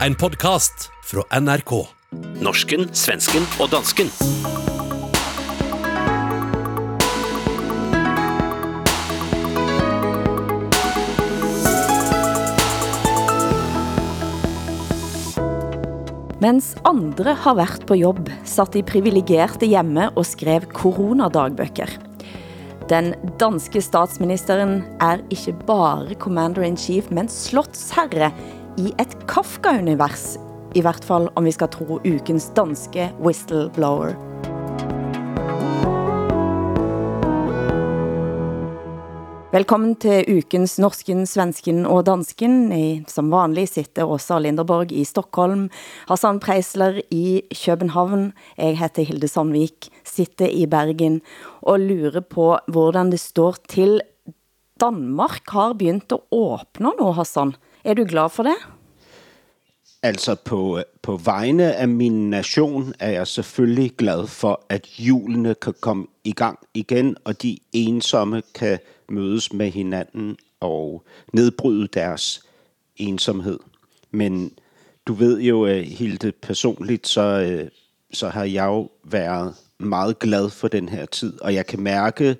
En podkast fra NRK. Norsken, svensken og dansken. Mens andre har vært på jobb, satt de privilegerte hjemme og skrev koronadagbøker. Den danske statsministeren er ikke bare commander-in-chief, men slottsherre i et Kafka-univers, i hvert fall om vi skal tro ukens danske whistleblower. Velkommen til ukens Norsken, Svensken og Dansken. I, som vanlig sitter Åsa Linderborg i Stockholm, Hassan Preisler i København. Jeg heter Hilde Sandvik, sitter i Bergen og lurer på, hvordan det står til. Danmark har begyndt at åbne nu, Hassan. Er du glad for det? Altså på, på vegne af min nation er jeg selvfølgelig glad for, at julene kan komme i gang igen, og de ensomme kan mødes med hinanden og nedbryde deres ensomhed. Men du ved jo, øh, Hilde, personligt, så, øh, så har jeg jo været meget glad for den her tid, og jeg kan mærke,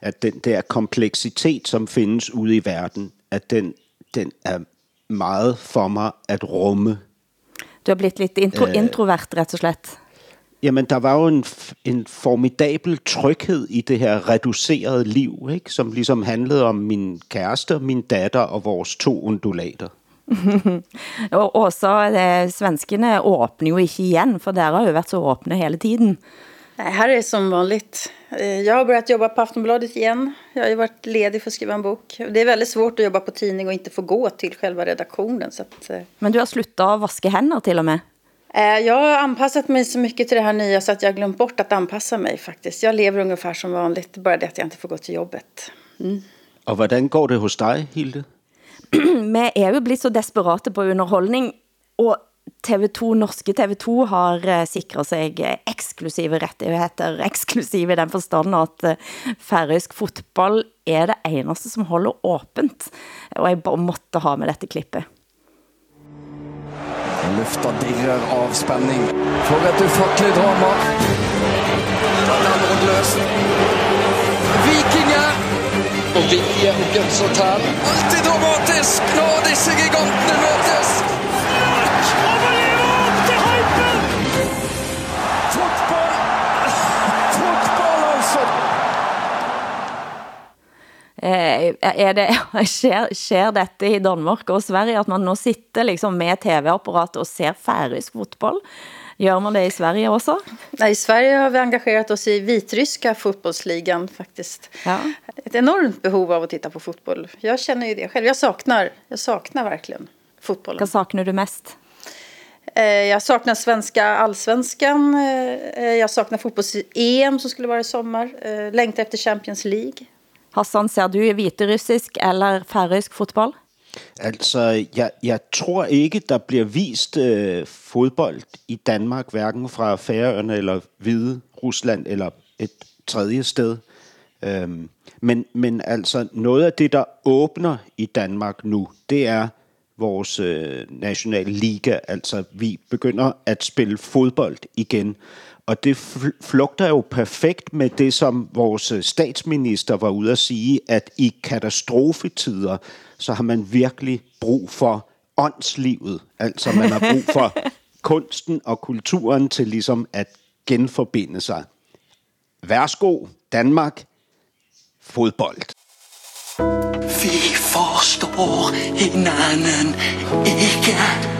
at den der kompleksitet, som findes ude i verden, at den, den er meget for mig at rumme. Du har blitt lidt intro øh, introvert, rett og slett. Jamen, der var jo en, en formidabel tryghed i det her reducerede liv, ikke? som ligesom handlede om min kæreste, min datter og vores to undulater. og også, eh, svenskene åbner jo ikke igen, for der har jo været så åbne hele tiden. Nej, här är som vanligt. Eh, jag har börjat jobba på Aftonbladet igen. Jag har ju varit ledig för att skriva en bok. Det är väldigt svårt att jobba på tidning och inte få gå till själva redaktionen. Så att, eh. Men du har slutat vaska händer till och med? Eh, jag har anpassat mig så mycket till det här nya så att jag har glömt bort att anpassa mig faktiskt. Jag lever ungefär som vanligt, bara det att jag inte får gå till jobbet. Mm. Og hvordan går det hos dig, Hilde? Vi er jo blitt så desperate på underholdning, og TV2, norske TV2 har eh, sikret sig eh, eksklusive rettigheder, eksklusive i den forstand at eh, uh, færøsk fotboll er det eneste som holder åbent, og jeg bare måtte ha med dette klippet. Lufta dirrer av spänning for et ufattelig drama. Den er løst. Vikinger! Og Vinje og Alt Alltid dramatisk når disse gigantene møtes. Er det, sker, sker dette i Danmark og Sverige, at man nu sitter liksom med tv-apparat og ser færøsk fotboll? Gör man det i Sverige också? Nej, i Sverige har vi engagerat oss i vitryska fotbollsligan faktiskt. Ja. Ett enormt behov av att titta på fotboll. Jag känner ju det själv. Jag saknar, jag saknar verkligen fotbollen. Vad saknar du mest? Eh, jag saknar svenska allsvenskan. Eh, jag saknar fotbolls-EM som skulle vara i sommar. Längtar efter Champions League. Hassan, ser du hviterussisk eller færøsk fotboll? Altså, jeg, jeg tror ikke, der bliver vist øh, fodbold i Danmark, hverken fra Færøerne eller Hvide Rusland eller et tredje sted. Øhm, men, men altså, noget af det, der åbner i Danmark nu, det er vores øh, nationale liga. Altså, vi begynder at spille fodbold igen. Og det flugter jo perfekt med det, som vores øh, statsminister var ude at sige, at i katastrofetider, så har man virkelig brug for åndslivet. Altså man har brug for kunsten og kulturen til ligesom at genforbinde sig. Værsgo, Danmark. Fodbold. Vi forstår hinanden ikke.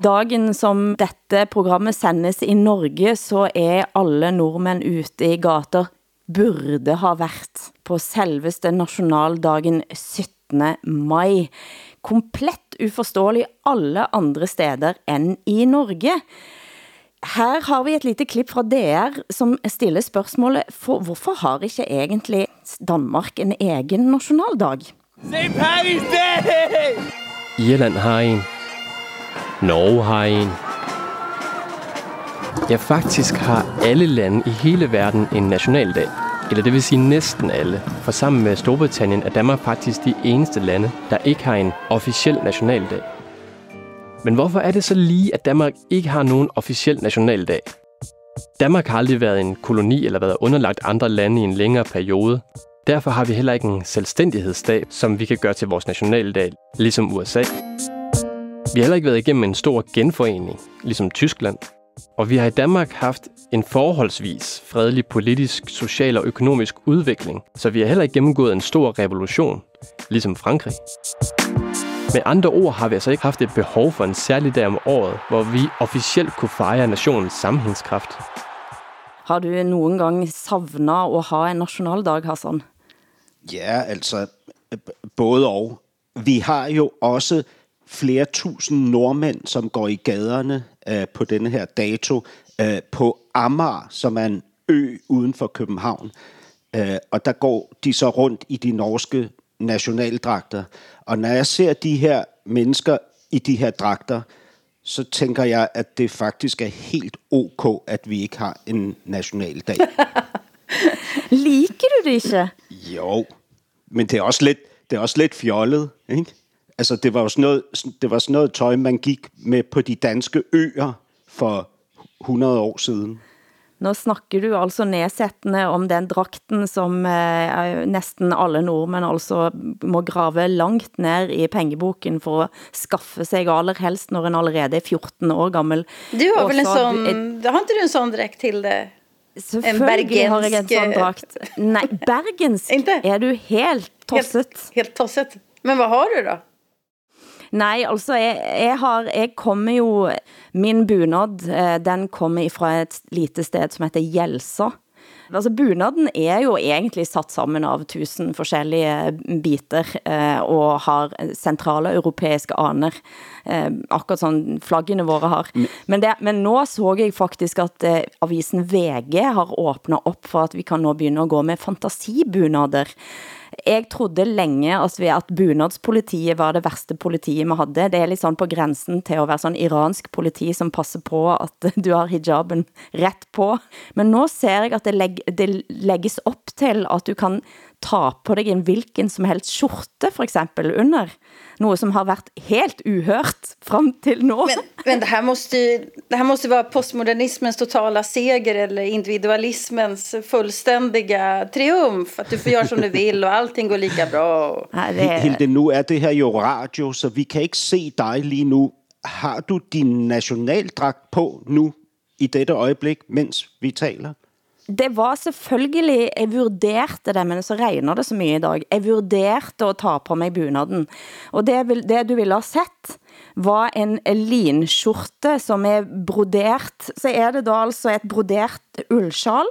Dagen som dette programmet sendes i Norge, så er alle nordmænd ute i gater burde ha været på selveste nationaldagen 17. maj. Komplett uforståelig alle andre steder end i Norge. Her har vi et lite klip fra DR, som stiller spørgsmålet, for hvorfor har ikke egentlig Danmark en egen nationaldag? St. Paddy's Day! Irland har en. Norge har en. Ja, faktisk har alle lande i hele verden en nationaldag. eller det vil sige næsten alle, for sammen med Storbritannien er Danmark faktisk de eneste lande, der ikke har en officiel nationaldag. Men hvorfor er det så lige, at Danmark ikke har nogen officiel nationaldag? Danmark har aldrig været en koloni eller været underlagt andre lande i en længere periode. Derfor har vi heller ikke en selvstændighedsdag, som vi kan gøre til vores nationaldag, ligesom USA. Vi har heller ikke været igennem en stor genforening, ligesom Tyskland. Og vi har i Danmark haft en forholdsvis fredelig politisk, social og økonomisk udvikling, så vi har heller ikke gennemgået en stor revolution, ligesom Frankrig. Med andre ord har vi altså ikke haft et behov for en særlig dag om året, hvor vi officielt kunne fejre nationens sammenhængskraft. Har du nogen gang savnet at have en nationaldag, Hassan? Ja, altså både og. Vi har jo også flere tusind nordmænd, som går i gaderne øh, på denne her dato øh, på Amager, som er en ø uden for København. Øh, og der går de så rundt i de norske nationaldragter. Og når jeg ser de her mennesker i de her dragter, så tænker jeg, at det faktisk er helt ok, at vi ikke har en nationaldag. Liker du det ikke? Jo, men det er også lidt, det er også lidt fjollet, ikke? Altså, det var jo sådan noget, det var sådan noget tøj, man gik med på de danske øer for 100 år siden. Nå snakker du altså nedsættende om den drakten, som eh, næsten alle nordmænd altså må grave langt ned i pengeboken for at skaffe sig allerhelst, når en allerede er 14 år gammel. Du har vel en sån, et, har inte du en sån dräkt til det? En bergensk... har jeg en sån drakt. Nej, bergensk Inte? er du helt tosset. Helt, helt tosset. Men hvad har du då? Nej, altså, jeg, jeg, har, jeg kommer jo, min bunad, eh, den kommer fra et lite sted som heter Jelsa. Altså, bunaden er jo egentlig satt sammen av tusen forskellige biter eh, og har centrale europæiske aner. Eh, akkurat sådan flaggene våre har. Men, det, men nå så jeg faktisk at eh, avisen VG har åbnet op for at vi kan nå begynde at gå med fantasibunader. Jeg trodde længe altså at, vi, at bunadspolitiet var det værste politiet man havde. Det er lidt sådan på grænsen til at være sådan iransk politi, som passer på at du har hijaben ret på. Men nu ser jeg at det, leg, det lægges op til at du kan ta på dig en hvilken som helst skjorte, for eksempel, under. Noget som har været helt uhørt frem til nu. Men, men det, här måste, det här måste vara postmodernismens totala seger eller individualismens fullständiga triumf. Att du får göra som du vill og allting går lika bra. Nej, det. Hilde, nu er det her jo radio, så vi kan ikke se dig lige nu. Har du din nationaldragt på nu i dette øjeblik, mens vi taler? Det var selvfølgelig, jeg vurderte det, men så regner det så mye i dag. Jeg vurderte at ta på mig bunaden. Og det, det du ville ha sett, var en linskjorte som er brodert. Så er det da altså et brodert ullsjal,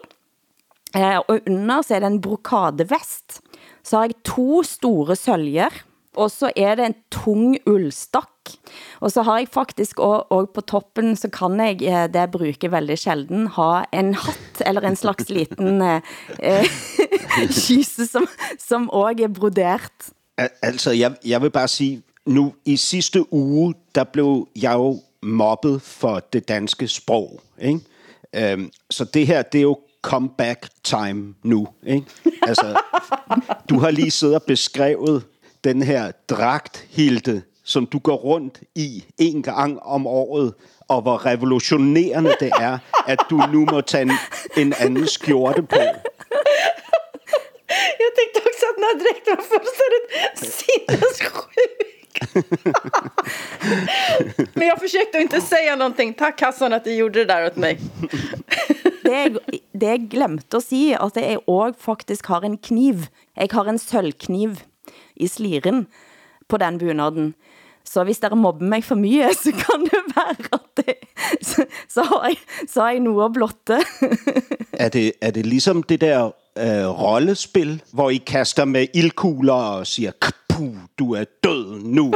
eh, og under så er det en brokadevest. Så har jeg to store søljer, og så er det en tung ullstakk. Og så har jeg faktisk, og, og på toppen, så kan jeg, eh, det jeg bruger veldig sjelden, ha en hatt, eller en slags liten eh, eh kyse, som, som også er brodert. Altså, jeg, jeg vil bare sige, nu i sidste uge, der blev jeg jo mobbet for det danske sprog. Ikke? Øhm, så det her, det er jo comeback time nu. Ikke? Altså, du har lige siddet og beskrevet den her dragt, Hilde, som du går rundt i en gang om året, og hvor revolutionerende det er, at du nu må tage en, en anden skjorte på. Jag tyckte också att den här dräkten var fullständigt sinnessjuk. Men jag försökte inte säga någonting. Tack Hassan att du gjorde det där åt mig. det, jeg, det jeg glemte at sige, at jeg også faktisk har en kniv. Jeg har en sølvkniv i sliren på den bunaden. Så hvis dere mobber mig for mye, så kan det være at det, så, så, har jeg, så har jeg noget at blotte. Er det, er det ligesom det der øh, rollespil, hvor I kaster med ildkugler og siger, Kapu, du er død nu.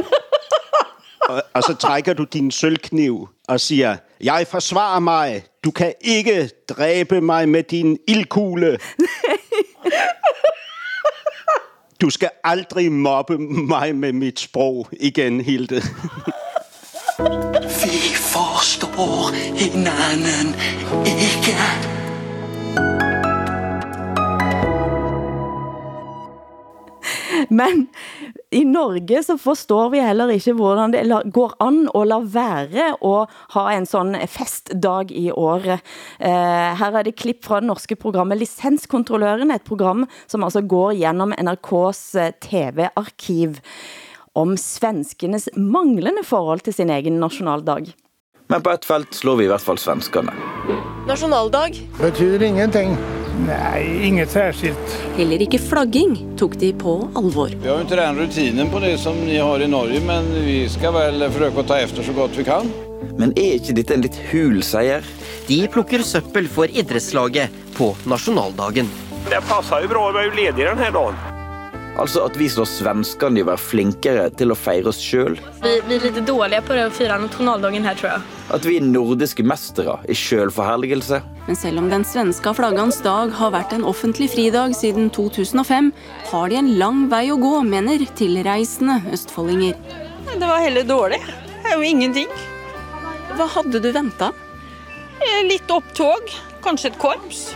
og, og så trækker du din sølvkniv og siger, jeg forsvarer mig, du kan ikke dræbe mig med din ildkugle. Du skal aldrig mobbe mig med mit sprog igen, Hilde. Vi forstår hinanden ikke. Men i Norge så forstår vi heller ikke, hvordan det går an at la være at ha en sådan festdag i året. Eh, her er det klipp fra det norske programmet Licenskontrolløren, et program som altså går gennem NRK's eh, TV-arkiv om svenskenes manglende forhold til sin egen nationaldag. Men på ett felt slår vi i hvert fall svenskerne. Nationaldag. Betyder ingenting. Nej, inget särskilt. Heller ikke flagging tog de på alvor. Vi har ju inte den rutinen på det som ni har i Norge, men vi ska väl försöka ta efter så gott vi kan. Men er ikke dette en litt hul seier? De plukker søppel for idrettslaget på nationaldagen. Det passar ju bra, vi är ju lediga den här dagen. Altså at vi slår svenskene i å være flinkere til å feire oss sjøl. Vi, vi er litt dårlige på det å fire nationaldagen her, tror jeg. At vi er nordiske mestere i sjølforherligelse. Men selv om den svenska flaggans dag har vært en offentlig fridag siden 2005, har de en lang vei å gå, mener tilreisende østfoldinger. Det var heller dårlig. Det er jo ingenting. Hva hadde du venta? Litt opptog. Kanskje et korps.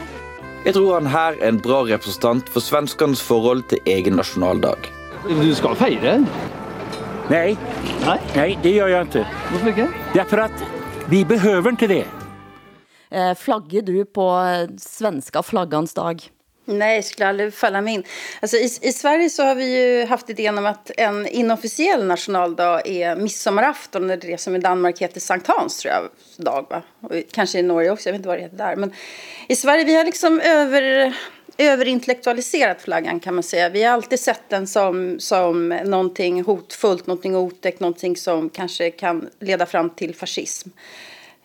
Jeg tror han her er en bra representant for svenskenes forhold til egen nasjonaldag. Du skal feire? Nej. Nej. Nej, det gör jag inte. Varför inte? Därför att vi behöver inte det. Eh, flagger du på svenska flaggans dag? Nej, skulle aldrig falla mig in. Alltså, i, I Sverige så har vi ju haft idén om att en inofficiell nationaldag är midsommarafton. Eller det som i Danmark heter Sankt Hans, tror jag, dag. Va? Och kanske i Norge också, jag vet inte vad det heter där. Men i Sverige, vi har liksom över överintellektualiserat flaggan kan man säga. Vi har alltid sett den som, som någonting hotfullt, någonting otäckt, någonting som kanske kan leda fram till fascism.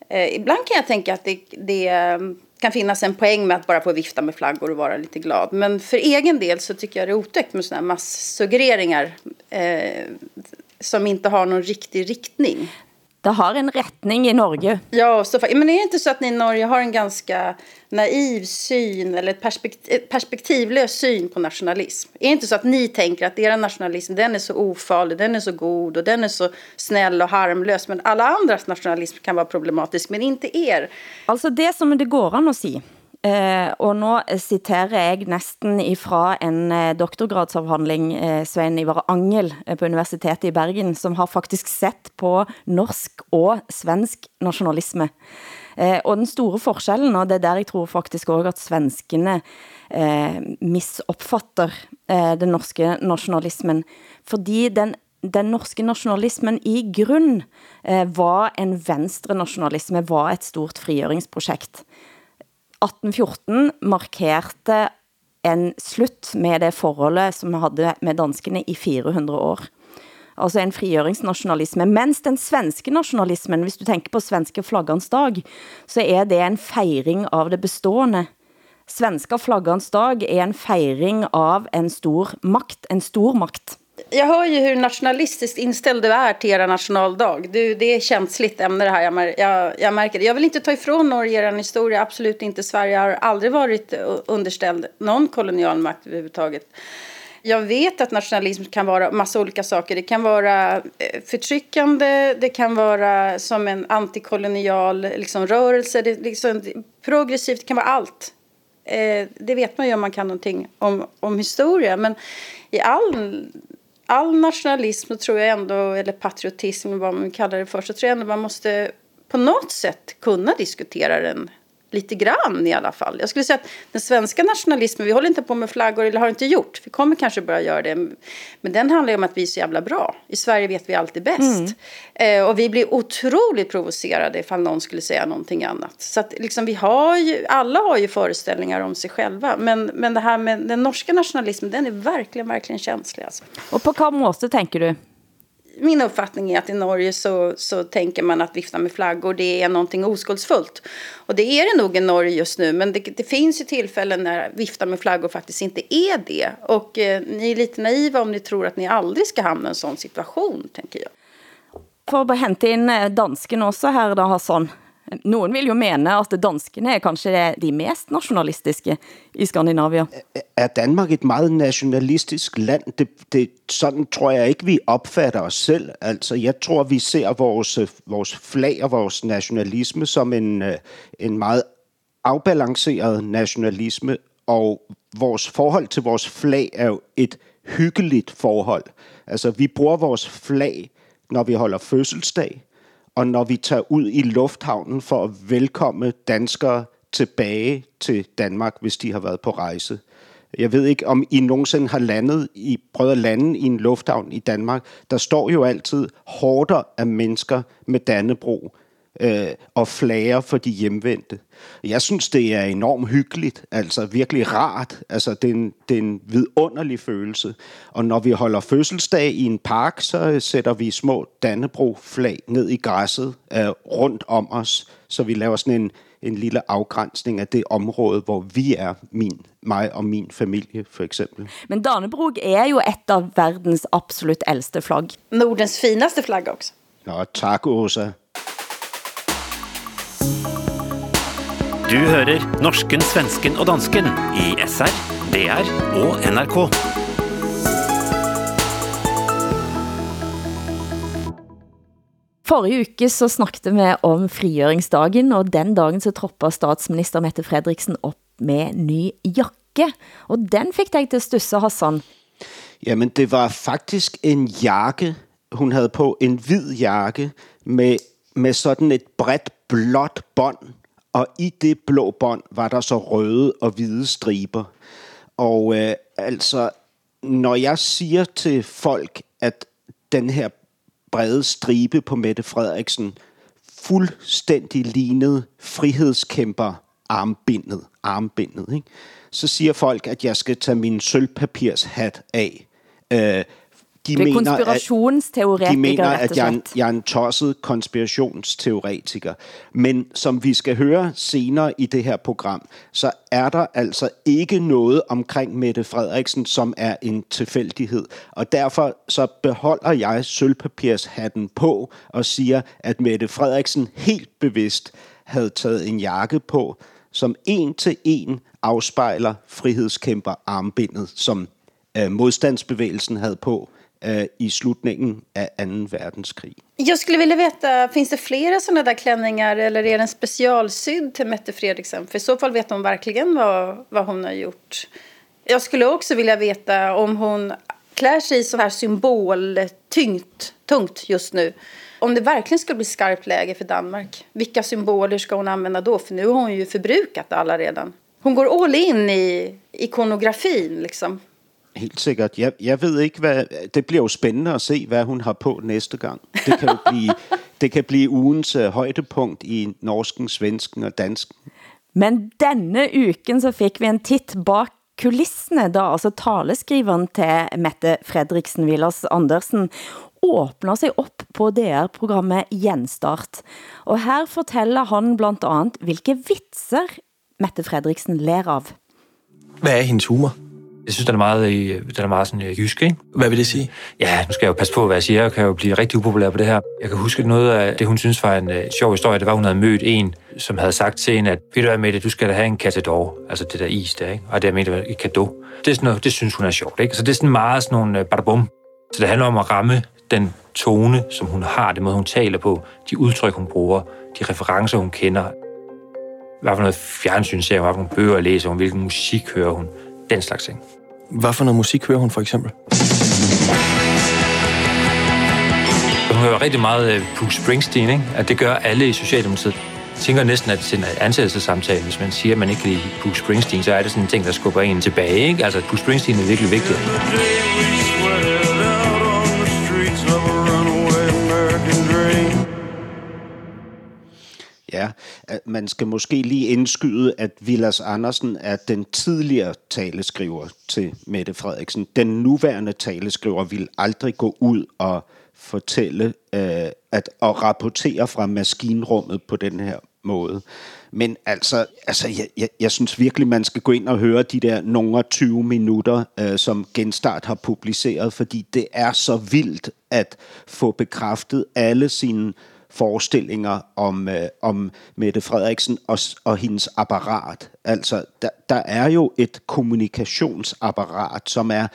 Eh, ibland kan jag tänka att det, det kan finnas en poäng med att bara få vifta med flaggor och vara lite glad. Men för egen del så tycker jag det är otäckt med sådana här massuggereringar eh, som inte har någon riktig riktning. Det har en rättning i Norge. Ja, så, men är det inte så att ni i Norge har en ganska naiv syn eller ett perspektiv, perspektivlös syn på nationalism? Är det inte så att ni tänker att er nationalism den är så ofarlig, den är så god och den är så snäll och harmlös men alla andras nationalism kan vara problematisk men inte er? Altså det som det går an at sige, Eh, og nå eh, citerer jeg næsten ifra en eh, doktorgradsavhandling, eh, Svein Ivar Angel eh, på Universitetet i Bergen, som har faktisk sett på norsk og svensk nationalisme. Eh, og den store forskellen, og det er der jeg tror faktisk også at svenskene eh, misopfatter eh, den norske nationalismen, fordi den den norske nationalismen i grund eh, var en venstre nationalisme, var et stort frigjøringsprojekt. 1814 markerte en slut med det forholdet som vi havde med danskene i 400 år. Altså en frigøringsnationalisme. Mens den svenske nationalismen, hvis du tænker på svenske flaggans dag, så er det en fejring av det bestående. Svenska flaggans dag er en fejring av en stor makt, en stor makt. Jag hör ju hur nationalistiskt inställd du är till era nationaldag. Du, det är känsligt ämne det här, jag, jag, jag märker det. Jag vill inte ta ifrån Norge er historia, absolut inte. Sverige har aldrig varit eh, underställd någon kolonialmakt överhuvudtaget. Jag vet att nationalism kan vara massa olika saker. Det kan vara eh, förtryckande, det kan vara som en antikolonial liksom, rörelse, det, liksom, progressivt, det kan vara allt. Eh, det vet man ju om man kan någonting om, om historia. Men i all all nationalism, tror jag ändå, eller patriotism, vad man kallar det för, så tror jag ändå man måste på något sätt kunna diskutera den lite grann i alla fall. Jag skulle säga att den svenska nationalismen, vi håller inte på med flaggor eller har inte gjort. Vi kommer kanske börja göra det. Men den handlar ju om att vi är så jävla bra. I Sverige vet vi alltid bäst. Mm. Eh, och vi blir otroligt provocerade ifall någon skulle säga någonting annat. Så att liksom vi har ju, alla har ju föreställningar om sig själva. Men, men det här med den norska nationalismen, den är verkligen, verkligen känslig. Alltså. Och på vad måste tänker du? Min uppfattning är att i Norge så, så tänker man att vifta med flaggor det är någonting oskuldsfullt. Och det är det nog i Norge just nu, men det, det finns ju tillfällen när vifta med flaggor faktiskt inte är det. Och eh, ni är lite naiva om ni tror att ni aldrig ska hamna i en sån situation, tänker jag. For at hente eh, ind dansken også her, har Hassan. Nogen vil jo mene, at danskene er kanskje de mest nationalistiske i Skandinavien. Er Danmark et meget nationalistisk land? Det, det, sådan tror jeg ikke, vi opfatter os selv. Altså, jeg tror, vi ser vores, vores flag og vores nationalisme som en, øh, en meget afbalanceret nationalisme, og vores forhold til vores flag er jo et hyggeligt forhold. Altså, vi bruger vores flag, når vi holder fødselsdag, og når vi tager ud i lufthavnen for at velkomme danskere tilbage til Danmark, hvis de har været på rejse. Jeg ved ikke, om I nogensinde har landet i, prøvet at lande i en lufthavn i Danmark. Der står jo altid hårder af mennesker med Dannebro øh, og flager for de hjemvendte. Jeg synes, det er enormt hyggeligt, altså virkelig rart. Altså, det er en, det er en vidunderlig følelse. Og når vi holder fødselsdag i en park, så sætter vi små Dannebro-flag ned i græsset øh, rundt om os, så vi laver sådan en, en lille afgrænsning af det område, hvor vi er, min, mig og min familie for eksempel. Men Dannebrog er jo et af verdens absolut ældste flagg. Nordens finaste flagg også. Nå, tak Åsa. Du hører norsken, svensken og dansken i SR, DR og NRK. Forrige uke så snakket vi om frigjøringsdagen, og den dagen så tropper statsminister Mette Frederiksen op med ny jakke. Og den fik dig til at stusse, Hassan. Jamen, det var faktisk en jakke, hun havde på. En hvid jakke med, med sådan et bredt blåt bånd. Og i det blå bånd var der så røde og hvide striber. Og øh, altså, når jeg siger til folk, at den her brede stribe på Mette Frederiksen fuldstændig lignede frihedskæmper armbindet, armbindet ikke? så siger folk, at jeg skal tage min sølvpapirshat af. Øh, de det er mener, konspirationsteoretiker, De mener, at jeg er, en, jeg er en tosset konspirationsteoretiker. Men som vi skal høre senere i det her program, så er der altså ikke noget omkring Mette Frederiksen, som er en tilfældighed. Og derfor så beholder jeg sølvpapirshatten på og siger, at Mette Frederiksen helt bevidst havde taget en jakke på, som en til en afspejler frihedskæmper armbindet, som øh, modstandsbevægelsen havde på eh, i slutningen av anden verdenskrig. Jag skulle vilja veta, finns det flera sådana där klänningar eller är den specialsydd till Mette Fredriksen? För i så fall vet hon verkligen vad, vad hon har gjort. Jag skulle också vilja veta om hon klär sig så här symboltyngt tungt just nu. Om det verkligen ska bli skarpt läge för Danmark, vilka symboler ska hon använda då? För nu har hon ju förbrukat alla redan. Hon går all in i ikonografin liksom. Helt sikkert. Jeg, jeg ved ikke, hvad... Det bliver jo spændende at se, hvad hun har på næste gang. Det kan jo blive, det kan blive ugens uh, højdepunkt i norsken, svensken og dansken. Men denne uken så fik vi en tit bak kulissene, da altså taleskriveren til Mette Fredriksen Villers Andersen åbner sig op på DR-programmet Genstart. Og her fortæller han blandt andet, hvilke vitser Mette Fredriksen ler av. Hvad er hendes humor? Jeg synes, den er meget, den er meget sådan øh, jysk, ikke? Hvad vil det sige? Ja, nu skal jeg jo passe på, hvad jeg siger. Jeg kan jo blive rigtig upopulær på det her. Jeg kan huske noget af det, hun synes var en uh, sjov historie. Det var, hun havde mødt en, som havde sagt til hende, at ved du hvad, Mette, du skal da have en katador. Altså det der is der, ikke? Og det er Mette, et kado. Det, er sådan noget, det synes hun er sjovt, ikke? Så det er sådan meget sådan nogle uh, badabum. Så det handler om at ramme den tone, som hun har, det måde, hun taler på, de udtryk, hun bruger, de referencer, hun kender. Hvad for noget fjernsyn ser hun, hvad for nogle bøger læser hun, hvilken musik hører hun, den slags ting. Hvad for noget musik hører hun for eksempel? Hun hører rigtig meget uh, Bruce Springsteen, ikke? At det gør alle i Socialdemokratiet. Jeg tænker næsten, at til en ansættelsessamtale, hvis man siger, at man ikke kan lide Bruce Springsteen, så er det sådan en ting, der skubber en tilbage. Ikke? Altså, Bruce Springsteen er virkelig vigtig. Ja, man skal måske lige indskyde, at Vilas Andersen er den tidligere taleskriver til Mette Frederiksen. Den nuværende taleskriver vil aldrig gå ud og fortælle øh, at, og rapportere fra maskinrummet på den her måde. Men altså, altså jeg, jeg, jeg synes virkelig, man skal gå ind og høre de der nogle 20 minutter, øh, som Genstart har publiceret, fordi det er så vildt at få bekræftet alle sine forestillinger om, øh, om Mette Frederiksen og, og hendes apparat. Altså, der, der er jo et kommunikationsapparat, som er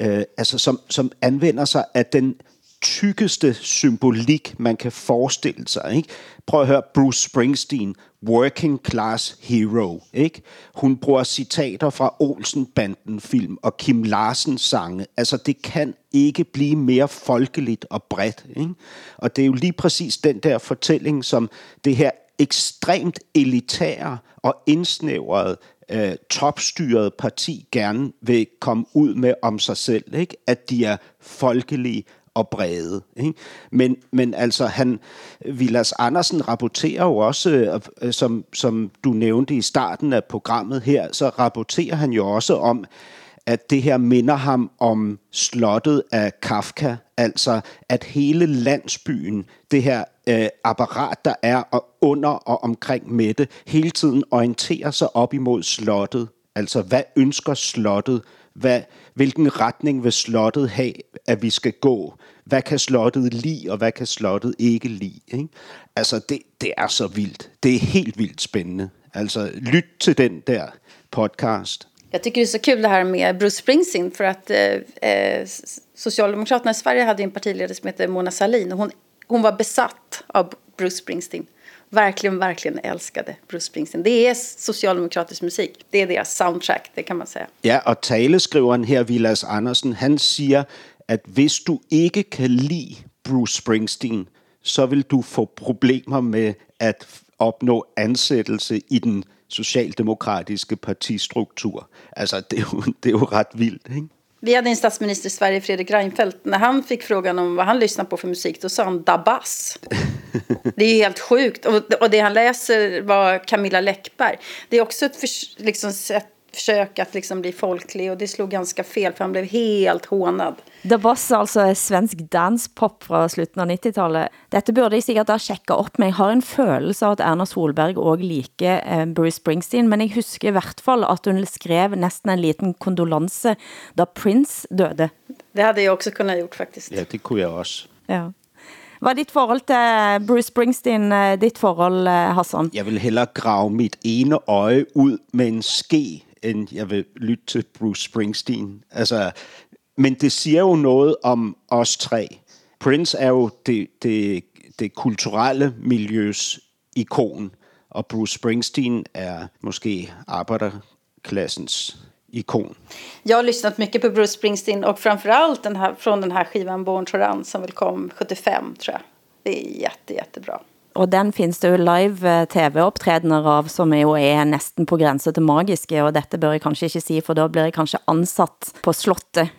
øh, altså som, som anvender sig af den tykkeste symbolik, man kan forestille sig. Ikke? Prøv at høre Bruce Springsteen, Working Class Hero. Ikke? Hun bruger citater fra Olsen-banden-film og Kim Larsens sange. Altså, det kan ikke blive mere folkeligt og bredt. Ikke? Og det er jo lige præcis den der fortælling, som det her ekstremt elitære og indsnævrede øh, topstyret parti gerne vil komme ud med om sig selv. Ikke? At de er folkelige og brede. Ikke? Men, men altså, han, Vilas Andersen rapporterer jo også, øh, øh, som, som du nævnte i starten af programmet her, så rapporterer han jo også om, at det her minder ham om slottet af Kafka, altså at hele landsbyen, det her øh, apparat, der er under og omkring Mette, hele tiden orienterer sig op imod slottet. Altså, hvad ønsker slottet? Hvad, hvilken retning vil slottet have, at vi skal gå? Hvad kan slottet lide, og hvad kan slottet ikke lide? Ikke? Altså, det, det er så vildt. Det er helt vildt spændende. Altså, lyt til den der podcast. Jag tycker det är så kul det här med Bruce Springsteen för att eh, eh Socialdemokraterna i Sverige hade en partiledare som heter Mona Sahlin och hon, hon var besatt av Bruce Springsteen. Verkligen, verkligen älskade Bruce Springsteen. Det är socialdemokratisk musik. Det är deras soundtrack, det kan man säga. Ja, og taleskriveren her, Vilas Andersen, han siger, at hvis du ikke kan lide Bruce Springsteen, så vil du få problemer med at opnå ansættelse i den socialdemokratiske partistruktur. Altså, det er jo, det er jo ret vildt, ikke? Vi hade en statsminister i Sverige, Fredrik Reinfeldt. När han fick frågan om vad han lyssnar på för musik, då sa han Dabas. Det är helt sjukt. Och, och det han läser var Camilla Läckberg. Det är också ett för, liksom, sätt försök att liksom bli folklig och det slog ganska fel för han blev helt hånad. The Boss, altså svensk danspop fra slutten av 90-tallet. Dette burde jeg sikkert ha sjekket op, men jeg har en følelse av at Erna Solberg også liker eh, Bruce Springsteen, men jeg husker i hvert fall at hun skrev næsten en liten kondolance da Prince døde. Det hade jag också kunnat gjort faktiskt. Ja, det kunne jeg også. Ja. Hvad er dit forhold til eh, Bruce Springsteen, eh, dit forhold, eh, Hassan? Jeg vil hellere grave mit ene øje ud med en ske, end jeg vil lytte til Bruce Springsteen. Altså, men det siger jo noget om os tre. Prince er jo det, det, det kulturelle miljøs ikon, og Bruce Springsteen er måske arbejderklassens ikon. Jag har lyssnat mycket på Bruce Springsteen och framförallt den här, från den här skivan Born to Run som väl kom 75 tror jag. Det är jätte, jättebra. Og den findes det jo live tv-optrædener av, som jo er næsten på grænse til magiske, og dette bør jeg kanskje ikke sige, for da blir jeg kanskje ansat på slottet.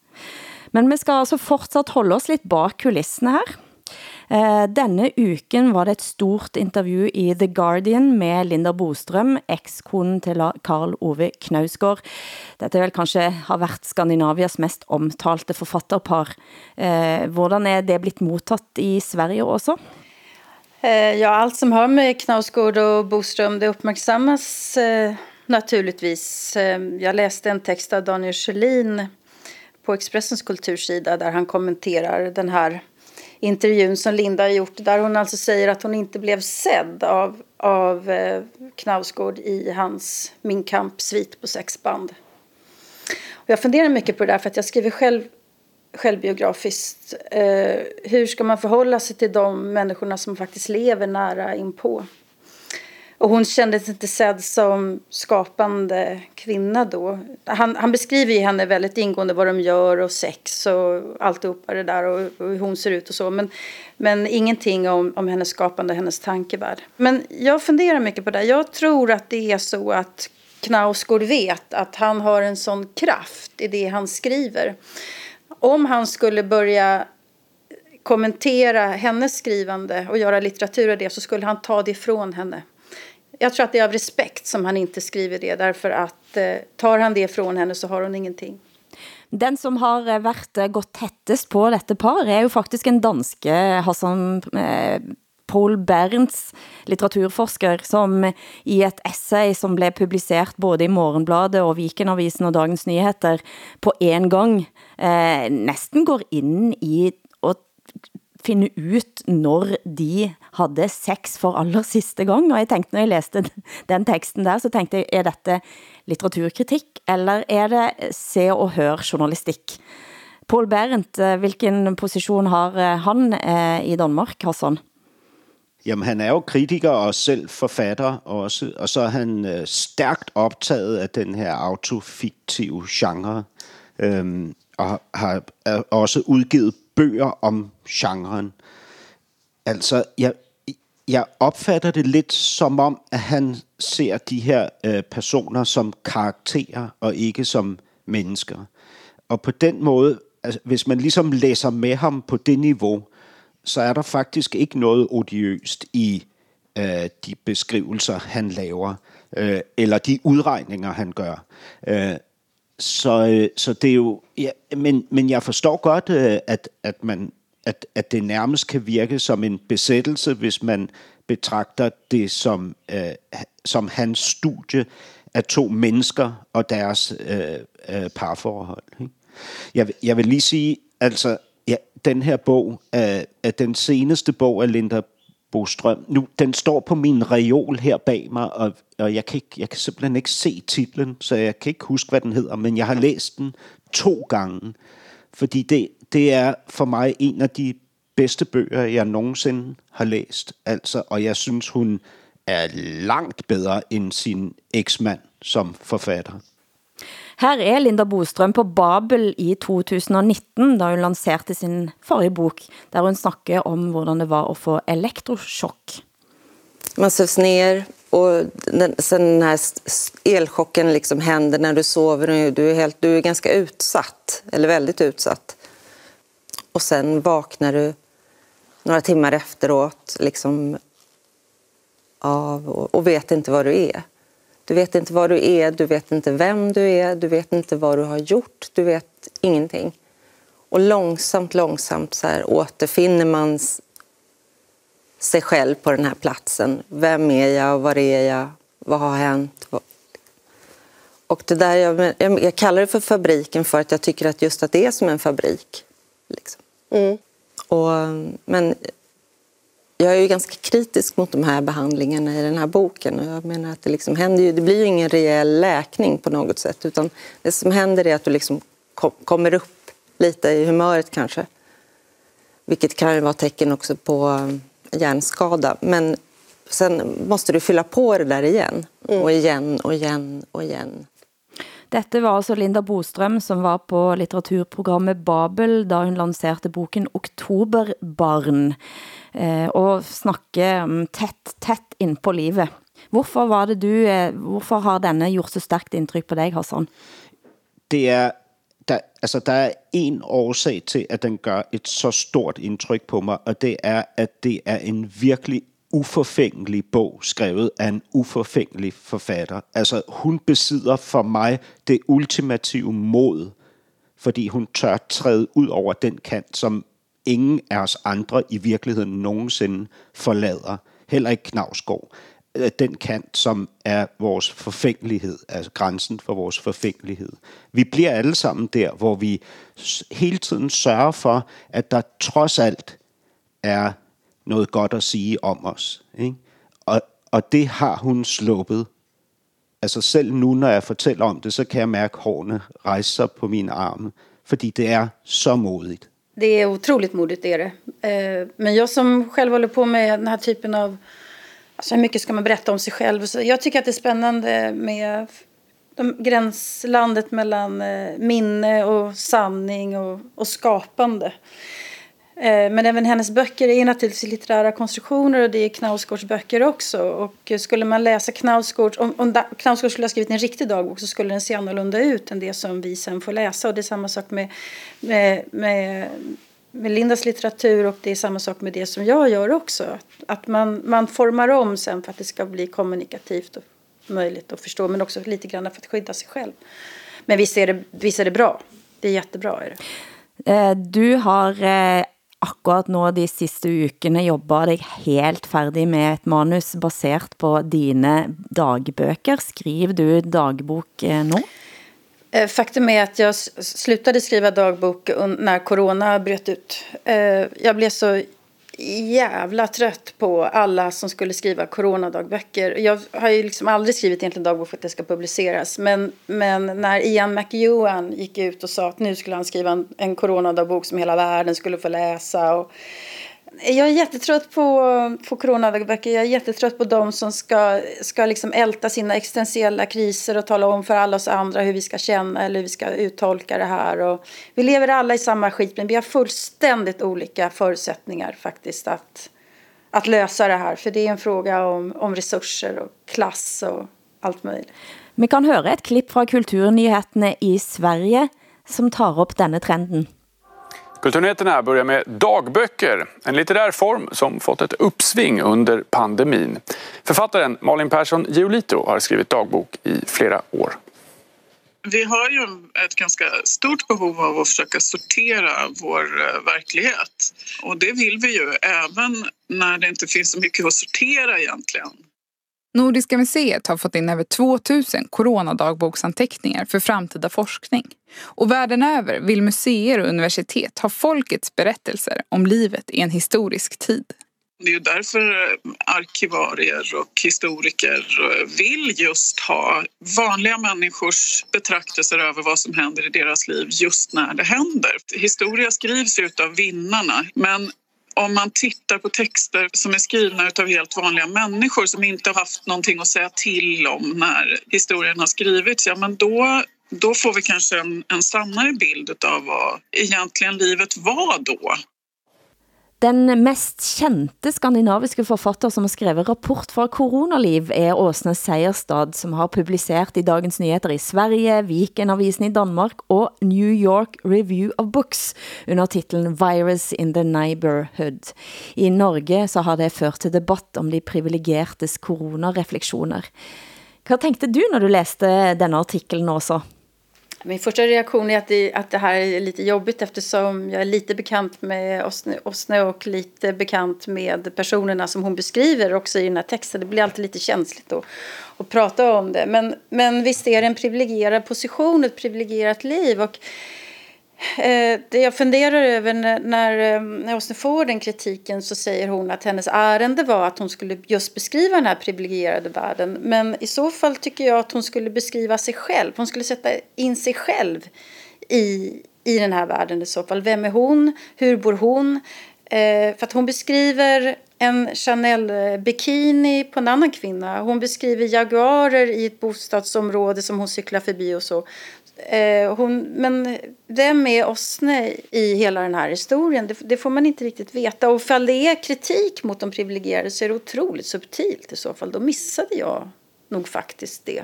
Men vi skal altså fortsat holde os lidt bak kulissene her. Eh, denne uken var det et stort interview i The Guardian med Linda Bostrøm, ekskonen til Karl Ove Knausgård. Dette vel kanskje har været Skandinavias mest omtalte forfatterpar. Eh, hvordan er det blitt mottaget i Sverige også? Eh, ja, allt som har med Knausgård och Boström det uppmärksammas eh, naturligtvis. Eh, Jag läste en text av Daniel Sjölin på Expressens kultursida där han kommenterar den här intervjun som Linda har gjort där hon alltså säger att hon inte blev sedd av, av eh, Knausgård i hans Min kamp svit på sexband. Och jag funderar mycket på det där för att jag skriver själv självbiografiskt. Eh, hur ska man förhålla sig till de människorna som faktiskt lever nära inpå? Och hon kändes inte sedd som skapande kvinna då. Han, han beskriver ju henne väldigt ingående vad de gör och sex och alltihopa det där och, och hur hon ser ut och så. Men, men ingenting om, om hennes skapande, hennes tankevärld. Men jag funderar mycket på det. Jag tror att det är så att Knausgård vet att han har en sån kraft i det han skriver om han skulle börja kommentera hennes skrivande och göra litteratur av det så skulle han ta det från henne. Jag tror att det är av respekt som han inte skriver det därför att eh, tar han det från henne så har hon ingenting. Den som har eh, varit været gått tættest på dette par er jo faktisk en danske eh, Hassan eh, Paul Berns, litteraturforsker, som i et essay som blev publiceret både i Morgenbladet og Vikenavisen og Dagens Nyheter på en gang, eh, næsten går ind i finde ut når de havde sex for aller sidste gang. Og jeg tænkte, når jeg læste den teksten der, så tænkte jeg, er dette litteraturkritik, eller er det se og hør journalistik? Paul Berendt, eh, hvilken position har eh, han eh, i Danmark, Hassan? Jamen, han er jo kritiker og selv forfatter også, og så er han øh, stærkt optaget af den her autofiktive genre, øhm, og har er også udgivet bøger om genren. Altså, jeg, jeg opfatter det lidt som om, at han ser de her øh, personer som karakterer og ikke som mennesker. Og på den måde, altså, hvis man ligesom læser med ham på det niveau, så er der faktisk ikke noget odiøst i øh, de beskrivelser, han laver, øh, eller de udregninger, han gør. Øh, så, øh, så det er jo... Ja, men, men jeg forstår godt, øh, at, at, man, at, at det nærmest kan virke som en besættelse, hvis man betragter det som, øh, som hans studie af to mennesker og deres øh, øh, parforhold. Ikke? Jeg, jeg vil lige sige, altså, ja, den her bog, øh, at den seneste bog af Linda Bostrøm. Nu, den står på min reol her bag mig, og, og jeg, kan ikke, jeg kan simpelthen ikke se titlen, så jeg kan ikke huske, hvad den hedder, men jeg har læst den to gange, fordi det, det er for mig en af de bedste bøger, jeg nogensinde har læst. Altså, og jeg synes, hun er langt bedre end sin eksmand som forfatter. Her er Linda Bostrøm på Babel i 2019, da hun lancerede sin forrige bok, der hun snakker om, hvordan det var at få elektrochock. Man sövs ner och den, sen den här elchocken liksom händer när du sover. Du är, helt, du är ganska utsatt, eller väldigt utsatt. Och sen vaknar du några timmar efteråt liksom av och, och vet inte vad du är. Du vet inte vad du är, du vet inte vem du är, du vet inte vad du har gjort, du vet ingenting. Och långsamt, långsamt så här återfinner man sig själv på den här platsen. Vem är jag, var är jag, vad har hänt? Och det där, jag, jag kallar det för fabriken för att jag tycker att just att det är som en fabrik. Liksom. Mm. Och, men jag är ju ganska kritisk mot de här behandlingarna i den här boken. Och jag menar att det, liksom händer ju, det blir ju ingen rejäl läkning på något sätt. Utan det som händer är att du liksom kom, kommer upp lite i humöret kanske. Vilket kan ju vara tecken också på um, hjärnskada. Men sen måste du fylla på det där igen. Mm. Och igen och igen och igen. Dette var altså Linda Bostrøm, som var på litteraturprogrammet Babel, da hun lancerede boken Oktoberbarn, Eh, og snakke mm, tæt, tæt ind på livet. Hvorfor var det du, eh, hvorfor har denne gjort så stærkt indtryk på dig, Hassan? Det er, der, altså der er en årsag til, at den gør et så stort indtryk på mig, og det er, at det er en virkelig uforfængelig bog, skrevet af en uforfængelig forfatter. Altså, hun besidder for mig det ultimative mod, fordi hun tør træde ud over den kant, som ingen af os andre i virkeligheden nogensinde forlader. Heller ikke Knavsgaard. Øh, den kant, som er vores forfængelighed, altså grænsen for vores forfængelighed. Vi bliver alle sammen der, hvor vi hele tiden sørger for, at der trods alt er noget godt at sige om os. Ikke? Og, og det har hun sluppet. Altså selv nu, når jeg fortæller om det, så kan jeg mærke hårene rejse sig på mine arme, fordi det er så modigt. Det är otroligt modigt, det är det. Eh, men jag som själv håller på med den här typen av... Alltså hur mycket ska man berätta om sig själv? Så jag tycker att det är spännande med de, gränslandet mellan eh, minne och sanning och, och skapande. Eh, men även hennes böcker är naturligtvis litterära konstruktioner och det är Knausgårds böcker också. Och skulle man läsa Knausgårds, om, om Knausgård skulle ha skrivit en riktig dagbok så skulle den se annorlunda ut än det som vi sen får läsa. Och det är samma sak med, med, med, med Lindas litteratur och det är samma sak med det som jag gör också. Att man, man formar om sen för att det ska bli kommunikativt och möjligt att förstå men också lite grann för att skydda sig själv. Men visst är det, visst är det bra. Det är jättebra. Är det. Eh, du har eh, akkurat nå de sidste ukene jobber dig helt færdig med et manus baseret på dine dagbøker. Skriver du dagbok eh, nu? Eh, faktum är att jag slutade skriva dagbok när corona bröt ut. Eh, jag blev så jävla trött på alla som skulle skriva coronadagböcker. Jag har ju liksom aldrig skrivit egentligen dagbok för att det ska publiceras. Men, men när Ian McEwan gick ut och sa att nu skulle han skriva en, en coronadagbok som hela världen skulle få läsa. Och, jag är jättetrött på, på coronadagböcker. Jag är jättetrött på de som ska, ska liksom älta sina existentiella kriser och tala om för alla oss andra hur vi ska känna eller hur vi ska uttolka det här. Och vi lever alla i samma skit men vi har fullständigt olika förutsättningar faktiskt att, att lösa det här. För det är en fråga om, om resurser och klass och allt möjligt. Vi kan höra ett klipp från kulturnyheterna i Sverige som tar upp denna trenden. Kulturnyheterna börjar med dagböcker, en litterär form som fått ett uppsving under pandemin. Författaren Malin Persson Giolito har skrivit dagbok i flera år. Vi har ju ett ganska stort behov av att försöka sortera vår eh, verklighet. Och det vill vi ju även när det inte finns så mycket att sortera egentligen. Nordiska museet har fått in över 2000 coronadagboksanteckningar för framtida forskning. Och världen över vill museer och universitet ha folkets berättelser om livet i en historisk tid. Det är ju därför eh, arkivarier och historiker eh, vill just ha vanliga människors betraktelser över vad som händer i deras liv just när det händer. Historia skrivs ut av vinnarna men om man tittar på texter som är skrivna av helt vanliga människor som inte har haft någonting att säga till om när historien har skrivits, ja men då, då får vi kanske en, en sannare bild av vad egentligen livet var då. Den mest kendte skandinaviske forfatter som har skrevet rapport for coronaliv er Åsne Seierstad, som har publiceret i Dagens Nyheter i Sverige, Vikenavisen i Danmark og New York Review of Books under titlen Virus in the Neighborhood. I Norge så har det ført til debatt om de privilegertes coronareflektioner. Vad tänkte du när du läste denna artikel også? Min första reaktion är att det, att det här är lite jobbigt eftersom jag är lite bekant med Osne, Osne och lite bekant med personerna som hon beskriver också i den här texten. Det blir alltid lite känsligt då att prata om det. Men, men visst är det en privilegierad position, ett privilegierat liv. Och Eh, det jag funderar över när, när, eh, när Åsne får den kritiken så säger hon att hennes ärende var att hon skulle just beskriva den här privilegierade världen. Men i så fall tycker jag att hon skulle beskriva sig själv. Hon skulle sätta in sig själv i, i den här världen i så fall. Vem är hon? Hur bor hon? Eh, för att hon beskriver en Chanel-bikini eh, på en annan kvinna. Hon beskriver jaguarer i ett bostadsområde som hon cyklar förbi och så. Eh, hon, men vem är Osne i hela den här historien? Det, det, får man inte riktigt veta. Och ifall det är kritik mot de privilegierade så är det otroligt subtilt i så fall. Då missade jag nog faktiskt det.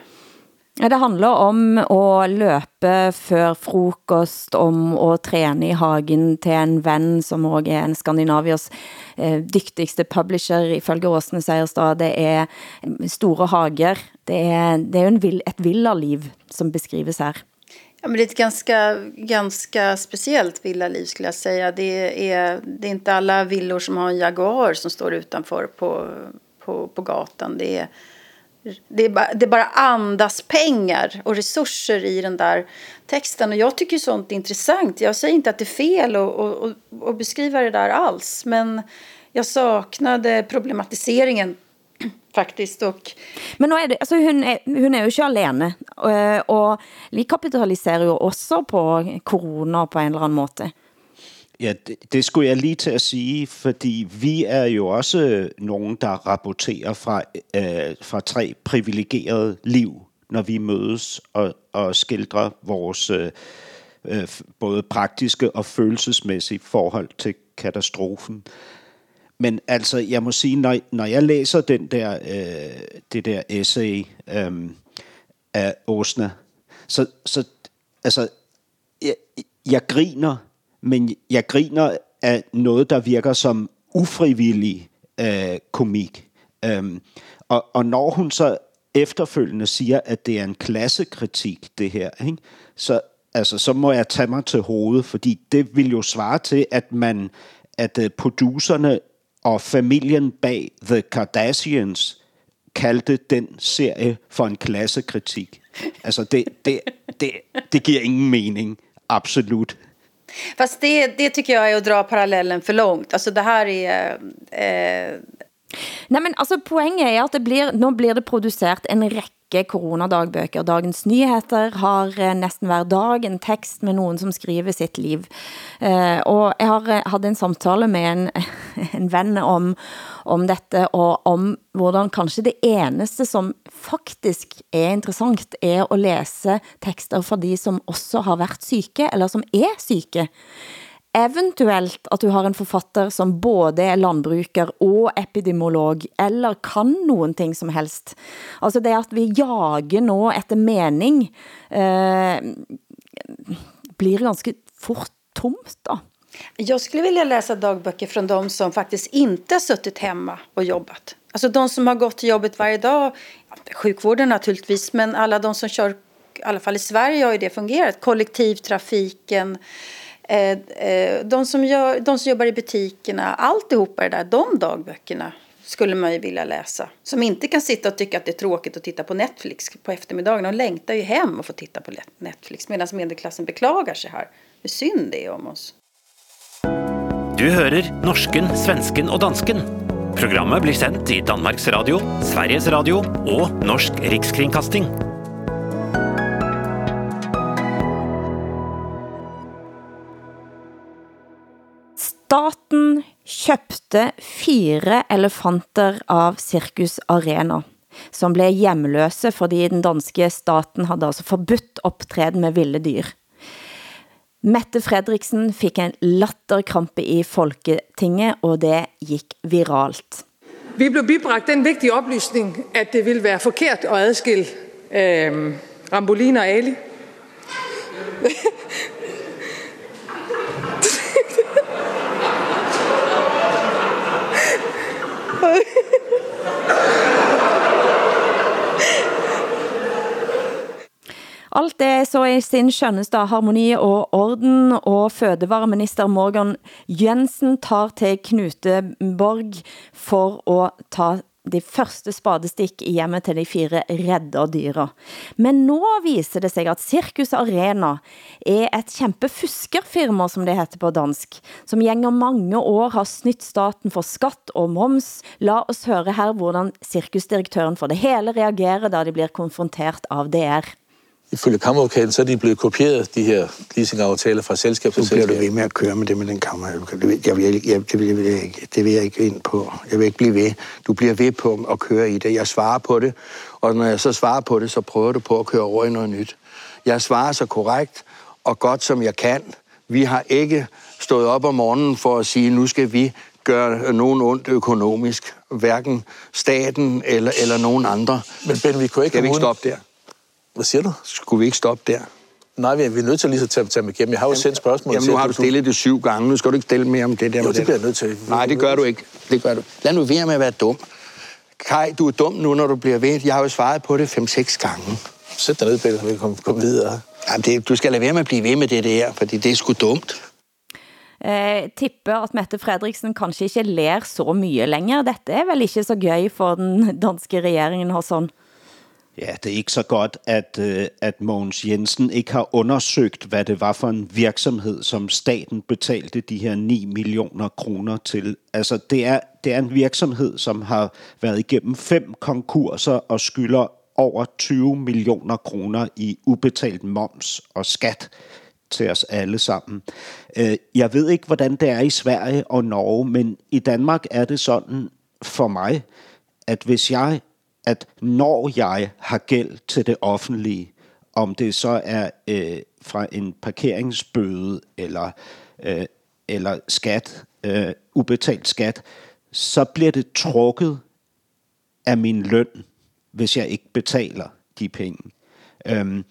Ja, det handler om at løbe før frokost, om at træne i hagen til en ven, som også er en Skandinavias eh, dygtigste publisher, ifølge Åsne Seierstad. Det er mm, store hager. Det er, det er en vill, et villaliv som beskrives her. Ja, men det är ett ganska, ganska speciellt villaliv skulle jag säga. Det är, det är inte alla villor som har en Jaguar som står utanför på, på, på gatan. Det är, det, är bara, det bara andas pengar och resurser i den där texten. Och jag tycker sånt är intressant. Jag säger inte att det är fel att, att, att beskriva det där alls. Men jag saknade problematiseringen faktisk. Og... Men nå er det, altså hun er, hun er jo ikke alene, og, og vi kapitaliserer jo også på corona på en eller anden måde. Ja, det, det skulle jeg lige til at sige, fordi vi er jo også nogen, der rapporterer fra, øh, fra tre privilegerede liv, når vi mødes og, og skildrer vores øh, øh både praktiske og følelsesmæssige forhold til katastrofen. Men altså, jeg må sige, når, når jeg læser den der, øh, det der essay øh, af Åsna, så, så altså, jeg, jeg griner, men jeg griner af noget, der virker som ufrivillig øh, komik. Øhm, og, og når hun så efterfølgende siger, at det er en klassekritik, det her, ikke? Så, altså, så må jeg tage mig til hovedet, fordi det vil jo svare til, at man at øh, producerne og familien bag The Kardashians kaldte den serie for en klassekritik. Altså, det, det, det, det giver ingen mening. Absolut. Fast det, det tycker jag är att dra parallellen för långt. Alltså det här är... Eh... Nej, men altså, poenget er at det blir, nå blir det produceret en række coronadagbøker. Dagens Nyheter har eh, næsten hver dag en tekst med nogen, som skriver sitt liv. Eh, og jeg har eh, haft en samtale med en, en ven om, om dette, og om hvordan kanskje det eneste, som faktisk er interessant, er at læse tekster fra de, som også har været syke, eller som er syke eventuelt at du har en forfatter som både er landbruker og epidemiolog, eller kan nogen ting som helst. Altså det at vi jager nå efter mening, eh, blir ganske fort tomt då. Jag skulle vilja läsa dagböcker från de som faktiskt inte har suttit hemma och jobbat. Alltså de som har gått till jobbet varje dag, sjukvården naturligtvis, men alla de som kör, i alla fall i Sverige har ju det fungerat, kollektivtrafiken, eh, Eh, eh, de, som gör, de som jobbar i butikerna, alltihopa det där, de dagböckerna skulle man ju vilja läsa. Som inte kan sitta och tycka att det är tråkigt att titta på Netflix på eftermiddagen. De längtar ju hem och få titta på Netflix medan medelklassen beklagar sig här. Hur synd det är om oss. Du hører norsken, svensken og dansken. Programmet blir sendt i Danmarks Radio, Sveriges Radio og Norsk Rikskringkasting. Staten købte fire elefanter av Circus Arena, som blev hjemløse, fordi den danske staten havde altså forbudt optræden med vilde dyr. Mette Fredriksen fik en latterkrampe i Folketinget, og det gik viralt. Vi blev bibragt den vigtige oplysning, at det ville være forkert at adskille øh, Rambolina og Ali. Alt det så i sin skønneste harmoni og orden, og fødevareminister Morgan Jensen tar til Knuteborg for at ta de første spadestik i hjemmet til de fire redde dyra. Men nå viser det sig at Circus Arena er et kæmpe fuskerfirma, som det heter på dansk, som gænger mange år har snytt staten for skatt og moms. La oss høre her, hvordan cirkusdirektøren for det hele reagerer, da de bliver konfronteret av DR. Ifølge kammeradvokaten, så er de blevet kopieret, de her leasingaftaler fra selskab til Nu bliver selskab. du ved med at køre med det med den kammeradvokat. Det vil jeg, vil, jeg, det, vil, jeg, vil jeg ikke, det vil jeg ikke ind på. Jeg vil ikke blive ved. Du bliver ved på at køre i det. Jeg svarer på det, og når jeg så svarer på det, så prøver du på at køre over i noget nyt. Jeg svarer så korrekt og godt som jeg kan. Vi har ikke stået op om morgenen for at sige, nu skal vi gøre nogen ondt økonomisk. Hverken staten eller, eller nogen andre. Men Ben, vi kunne ikke ikke stoppe der? Hvad siger du? Skulle vi ikke stoppe der? Nej, vi er, vi er nødt til lige at tage, tage dem igennem. Jeg har jo sendt spørgsmål Jamen, nu har du stillet det syv gange. Nu skal du ikke stille mere om det der. Jo, med det bliver jeg nødt til. Nej, det gør du ikke. Det gør du. Lad nu være med at være dum. Kai, du er dum nu, når du bliver ved. Jeg har jo svaret på det 5-6 gange. Sæt dig ned, Peter, så vi kan komme, komme videre. Jamen, det, du skal lade være med at blive ved med det der, fordi det er sgu dumt. Eh, tipper at Mette Fredriksen kanskje ikke ler så mye længere. Dette er vel ikke så gøy for den danske regeringen og sådan. Ja, det er ikke så godt, at, øh, at Mogens Jensen ikke har undersøgt, hvad det var for en virksomhed, som staten betalte de her 9 millioner kroner til. Altså, det er, det er en virksomhed, som har været igennem fem konkurser og skylder over 20 millioner kroner i ubetalt moms og skat til os alle sammen. Øh, jeg ved ikke, hvordan det er i Sverige og Norge, men i Danmark er det sådan for mig, at hvis jeg at når jeg har gæld til det offentlige, om det så er øh, fra en parkeringsbøde eller, øh, eller skat, øh, ubetalt skat, så bliver det trukket af min løn, hvis jeg ikke betaler de penge. Øhm,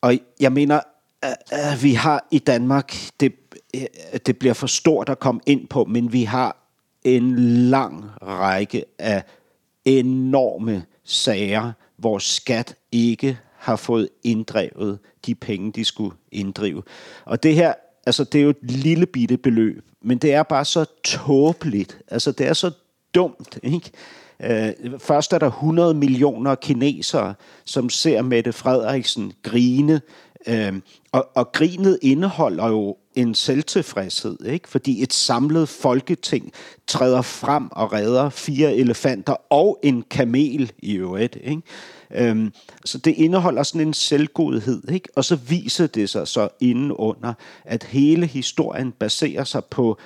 og jeg mener, at, at vi har i Danmark, det, øh, det bliver for stort at komme ind på, men vi har en lang række af enorme sager, hvor skat ikke har fået inddrevet de penge, de skulle inddrive. Og det her, altså det er jo et lille bitte beløb, men det er bare så tåbeligt. Altså det er så dumt, ikke? Øh, først er der 100 millioner kinesere, som ser Mette Frederiksen grine Øhm, og, og grinet indeholder jo en selvtilfredshed, ikke? fordi et samlet folketing træder frem og redder fire elefanter og en kamel i øvrigt. Ikke? Øhm, så det indeholder sådan en selvgodhed, ikke? og så viser det sig så indenunder, at hele historien baserer sig på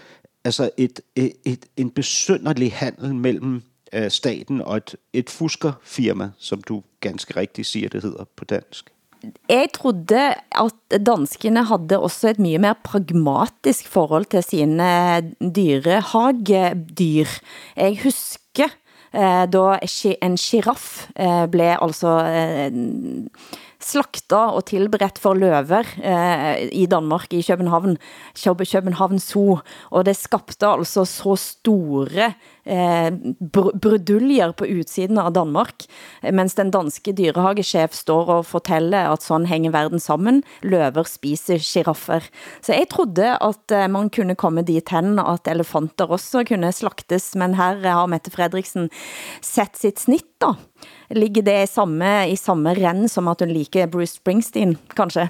altså et, et, et, en besynderlig handel mellem øh, staten og et, et fuskerfirma, som du ganske rigtigt siger, det hedder på dansk. Jeg trodde at danskene havde også et mye mere pragmatisk forhold til sine dyrehagedyr. Jeg husker eh, da en giraff eh, blev altså eh, slakta og tilberedt for løver eh, i Danmark, i København, København Zoo, og det skabte altså så store eh, br bruduljer på utsiden av Danmark, eh, mens den danske dyrehagechef står og fortæller at sådan hænger verden sammen, løver spiser giraffer. Så jeg trodde at eh, man kunne komme dit hen, at elefanter også kunne slaktes, men her har Mette Fredriksen sett sitt snitt da. Ligger det i samme, i samme renn som at hun liker Bruce Springsteen, kanskje?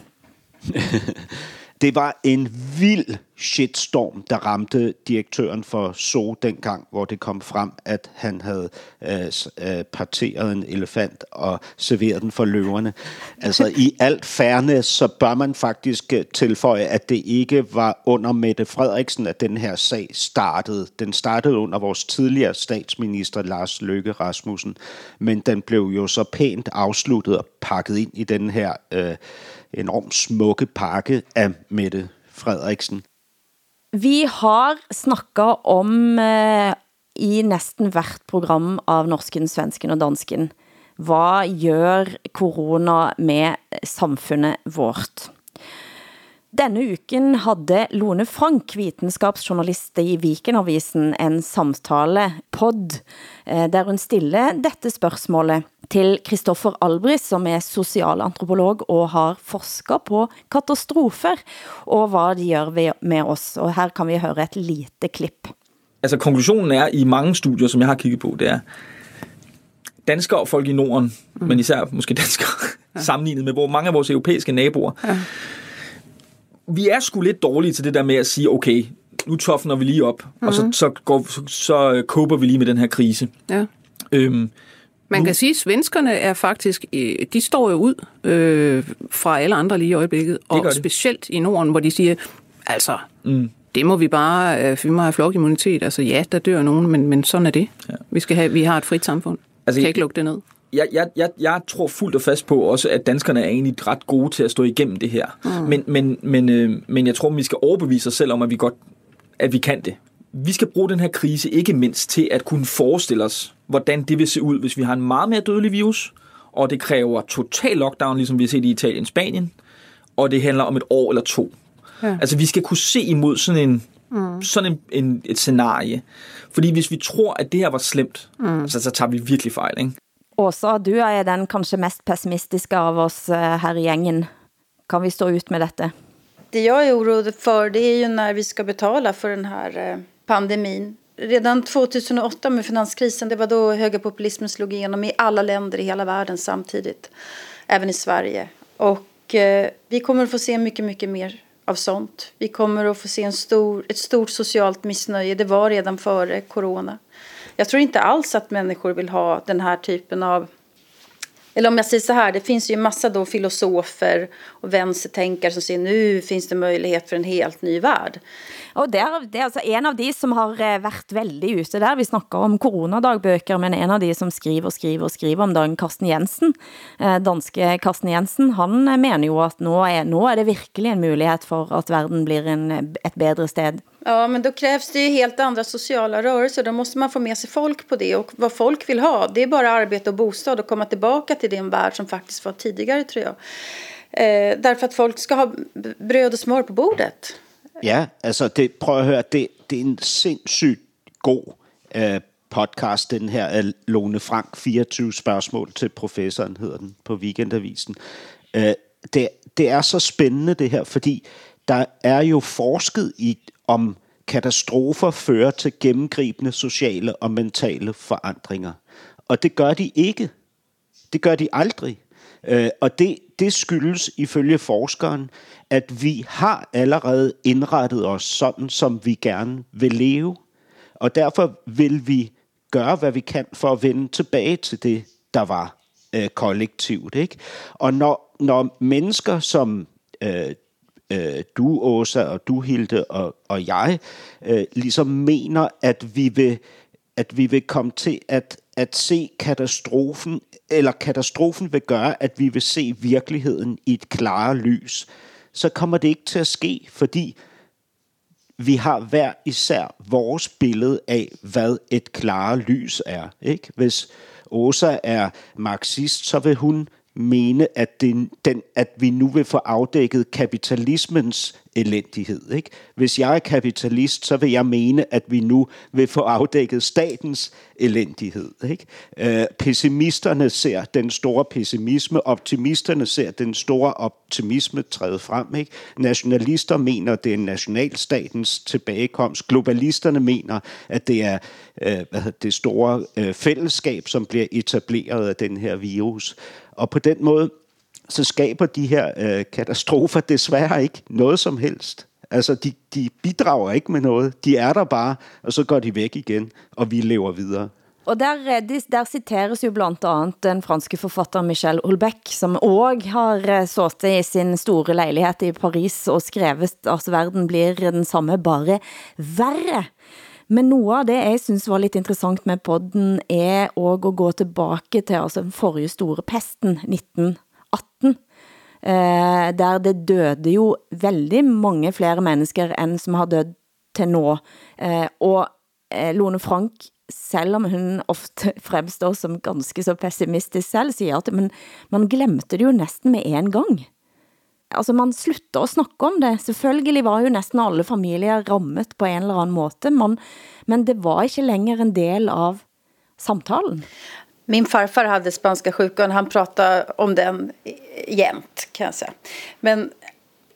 det var en vild shitstorm, der ramte direktøren for Zoo dengang, hvor det kom frem, at han havde øh, øh, parteret en elefant og serveret den for løverne. Altså i alt fairness, så bør man faktisk øh, tilføje, at det ikke var under Mette Frederiksen, at den her sag startede. Den startede under vores tidligere statsminister Lars Løkke Rasmussen, men den blev jo så pænt afsluttet og pakket ind i den her øh, enormt smukke pakke af Mette Frederiksen. Vi har snakket om eh, i næsten hvert program av norsken, svensken og dansken, hvad gør corona med samfundet vårt? Denne uken havde Lone Frank, videnskabsjournalist i Vikenavisen, en samtale pod, eh, der hun stiller dette spørgsmålet til Christoffer Albris, som er socialantropolog og har forsket på katastrofer, og hvad de gør med os. Og her kan vi høre et lite klip. Altså konklusionen er i mange studier, som jeg har kigget på, det er, danskere og folk i Norden, mm. men især måske danskere, ja. sammenlignet med hvor mange af vores europæiske naboer, ja. Vi er sgu lidt dårlige til det der med at sige, okay, nu toffner vi lige op, mm. og så, så, går, så, så koper vi lige med den her krise. Ja. Øhm, man kan sige, at svenskerne er faktisk, øh, de står jo ud øh, fra alle andre lige i øjeblikket, og specielt i Norden, hvor de siger, altså, mm. det må vi bare, øh, vi må have flokimmunitet, altså ja, der dør nogen, men, men sådan er det. Ja. Vi, skal have, vi har et frit samfund. Altså, kan ikke lukke det ned. Jeg, jeg, jeg, jeg tror fuldt og fast på også, at danskerne er egentlig ret gode til at stå igennem det her. Mm. Men, men, men, øh, men jeg tror, vi skal overbevise os selv om, at vi godt at vi kan det vi skal bruge den her krise ikke mindst til at kunne forestille os, hvordan det vil se ud, hvis vi har en meget mere dødelig virus, og det kræver total lockdown, ligesom vi har set i Italien og Spanien, og det handler om et år eller to. Ja. Altså vi skal kunne se imod sådan en, mm. sådan en, en, et scenarie. Fordi hvis vi tror, at det her var slemt, mm. altså, så tager vi virkelig fejl. Ikke? Åsa, du er den kanskje mest pessimistiske av oss eh, her i gängen. Kan vi stå ut med dette? Det jag är orolig för det är ju när vi ska betala för den här eh, pandemin. Redan 2008 med finanskrisen, det var då högerpopulismen slog igenom i alla länder i hela världen samtidigt. Även i Sverige. Och eh, vi kommer att få se mycket, mycket mer av sånt. Vi kommer att få se en stor, ett stort socialt missnöje. Det var redan före corona. Jag tror inte alls att människor vill ha den här typen av eller om jag säger så här, det finns ju massa då filosofer och vänstertänkare som säger nu finns det möjlighet för en helt ny värld. Og det det er altså en av de som har eh, varit været veldig ute der. Vi snakker om coronadagbøker, men en av de som skriver og skriver og skriver om dagen, Karsten Jensen, eh, danske Karsten Jensen, han menar mener jo at nå er, nå er det virkelig en mulighet for at verden blir en, et bedre sted. Ja, men då krävs det ju helt andra sociala rörelser. Då måste man få med sig folk på det. Och vad folk vill ha, det är bara arbete och bostad och komma tillbaka till den värld som faktiskt var tidigare, tror jag. Eh, därför att folk ska ha bröd och smör på bordet. Ja, altså det, prøv at høre, det, det er en sindssygt god øh, podcast, den her af Lone Frank, 24 spørgsmål til professoren, hedder den på Weekendavisen. Øh, det, det er så spændende det her, fordi der er jo forsket i, om katastrofer fører til gennemgribende sociale og mentale forandringer. Og det gør de ikke. Det gør de aldrig. Øh, og det, det skyldes ifølge forskeren, at vi har allerede indrettet os sådan, som vi gerne vil leve. Og derfor vil vi gøre, hvad vi kan for at vende tilbage til det, der var øh, kollektivt. Ikke? Og når, når mennesker som øh, øh, du, Åsa, og du, Hilde, og, og jeg, øh, ligesom mener, at vi vil, at vi vil komme til at, at se katastrofen, eller katastrofen vil gøre, at vi vil se virkeligheden i et klare lys, så kommer det ikke til at ske, fordi vi har hver især vores billede af, hvad et klare lys er. Ikke? Hvis Åsa er marxist, så vil hun mene, at, det, den, at vi nu vil få afdækket kapitalismens elendighed. Ikke? Hvis jeg er kapitalist, så vil jeg mene, at vi nu vil få afdækket statens elendighed. Ikke? Øh, pessimisterne ser den store pessimisme, optimisterne ser den store optimisme træde frem. Ikke? Nationalister mener, at det er nationalstatens tilbagekomst. Globalisterne mener, at det er øh, hvad hedder, det store øh, fællesskab, som bliver etableret af den her virus. Og på den måde, så skaber de her øh, katastrofer desværre ikke noget som helst. Altså, de, de bidrager ikke med noget. De er der bare, og så går de væk igen, og vi lever videre. Og der, der citeres jo blandt andet den franske forfatter Michel Houellebecq, som også har eh, sittet i sin store lejlighed i Paris og skrevet, at verden blir den samme, bare værre. Men noget af det, jeg synes var lidt interessant med podden, er også at gå tilbage til altså, den forrige store pesten, 1918, eh, der det døde jo veldig mange flere mennesker, end som har død til nå. Eh, og eh, Lone Frank, selvom hun ofte fremstår som ganske så pessimistisk selv, siger at men, man glemte det jo næsten med en gang altså man slutter at snakke om det. Selvfølgelig var jo næsten alle familier rammet på en eller anden måte, men, men det var ikke længere en del av samtalen. Min farfar hade spanska sjukan, han pratade om den jämt kan jag säga. Men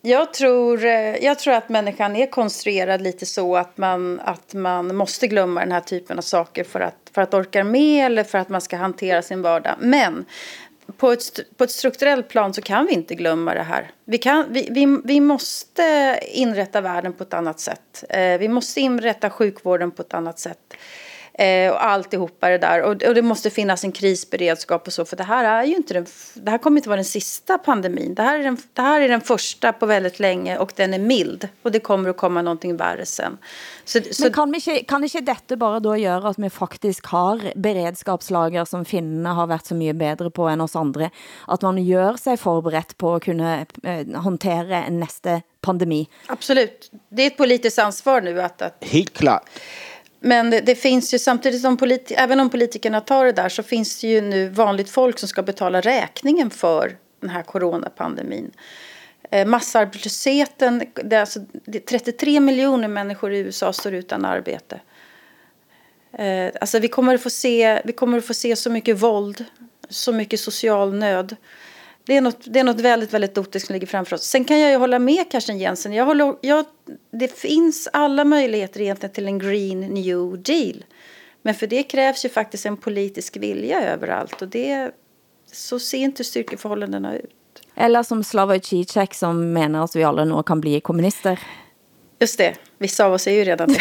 jag tror, jag tror att människan är konstruerad lite så att man, att man måste glömma den här typen av saker för att, för att orka med eller för att man ska hantera sin vardag. Men på ett, på ett strukturellt plan så kan vi inte glömma det här. Vi, kan, vi, vi, vi måste inrätta världen på ett annat sätt. Eh, vi måste inrätta sjukvården på ett annat sätt. Eh, och alltihopa det där. Och, och det måste finnas en krisberedskap och så. För det här är ju inte den, det här kommer inte vara den sista pandemin. Det här, är den, det här är den första på väldigt länge och den är mild. Och det kommer att komma någonting värre sen. Så, så... Men kan, vi ikke, kan ikke dette bare då gøre, at vi faktisk har beredskapslager, som finnene har været så mye bedre på end oss andre? At man gør sig forberedt på at kunne eh, håndtere en næste pandemi? Absolut. Det är ett politiskt ansvar nu att... att... Helt klart. Men det, det finns ju samtidigt som politi även om politikerna tar det där så finns det ju nu vanligt folk som ska betala räkningen för den här coronapandemin. Eh, massarbetslösheten, det är alltså, det är 33 miljoner människor i USA står utan arbete. Eh, alltså vi kommer, att få se, vi kommer att få se så mycket våld, så mycket social nöd. Det är något, det är något väldigt, väldigt otäckt som ligger framför oss. Sen kan jag ju hålla med Karsten Jensen. Jag håller, jag, det finns alla möjligheter egentligen till en green new deal. Men för det krävs ju faktiskt en politisk vilja överallt. Och det, så ser inte styrkeförhållandena ut. Eller som Slavoj Žižek som menar att vi alla nu kan bli kommunister. Just det, vissa av oss är ju redan det.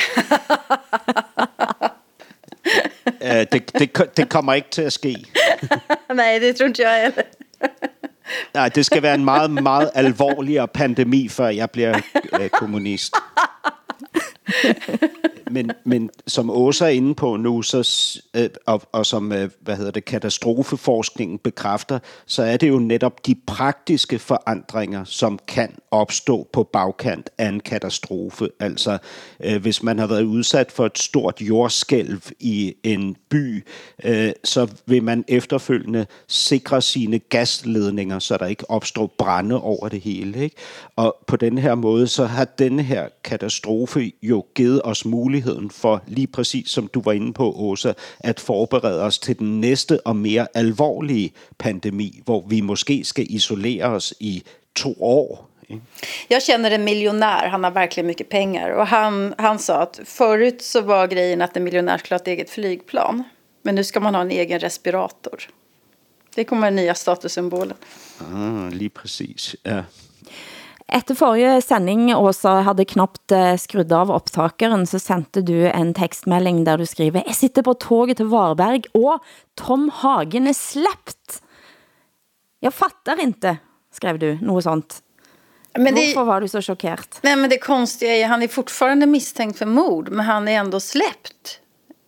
uh, det, det, det kommer ikke til at ske. Nej, det tror inte jag heller. Nej, det skal være en meget, meget alvorligere pandemi, før jeg bliver øh, kommunist men, men som Åsa er inde på nu, så, øh, og, og som øh, hvad hedder det, katastrofeforskningen bekræfter, så er det jo netop de praktiske forandringer, som kan opstå på bagkant af en katastrofe. Altså, øh, hvis man har været udsat for et stort jordskælv i en by, øh, så vil man efterfølgende sikre sine gasledninger, så der ikke opstår brænde over det hele. Ikke? Og på den her måde, så har denne her katastrofe jo givet os muligheden for, lige præcis som du var inde på, Åsa, at forberede os til den næste og mere alvorlige pandemi, hvor vi måske skal isolere os i to år. Jag känner en miljonär, han har verkligen mycket pengar. Och han, han sa att förut så var grejen att en miljonär skulle ha ett eget flygplan. Men nu ska man ha en egen respirator. Det kommer den nya statussymbolen. Ah, lige præcis. Ja. Efter forrige sending, Åsa, havde knapt uh, skrudd av optakeren, så sendte du en tekstmelding der du skriver, Jeg sitter på toget til Varberg, og Tom Hagen er släppt. Jeg fattar inte, skrev du, något sånt. Men det, Hvorfor var du så chockerad? Nej, men det konstiga är, han är fortfarande misstänkt för mord, men han är ändå släppt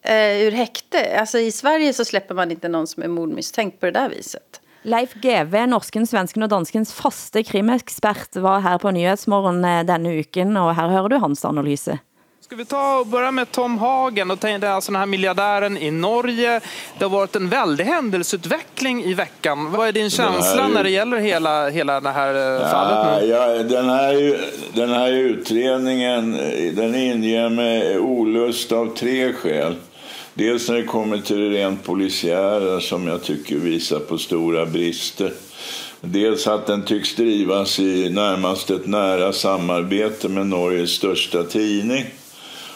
eh, ur häkte. Alltså i Sverige så släpper man inte någon som är mordmisstänkt på det där viset. Leif GV, norsken, svensken og danskens faste krimekspert, var her på Nyhetsmorgen eh, denne uken, og her hører du hans analyse. Ska vi ta och börja med Tom Hagen och det är alltså den här miljardären i Norge. Det har varit en väldig händelseutveckling i veckan. Vad är din känsla när det gäller hela, hela det här eh, ja, fallet nu? Ja, den, här, den här utredningen den inger med olust av tre skäl. Dels när det kommer till det rent polisiära som jag tycker visar på stora brister. Dels att den tycks drivas i närmast ett nära samarbete med Norges största tidning.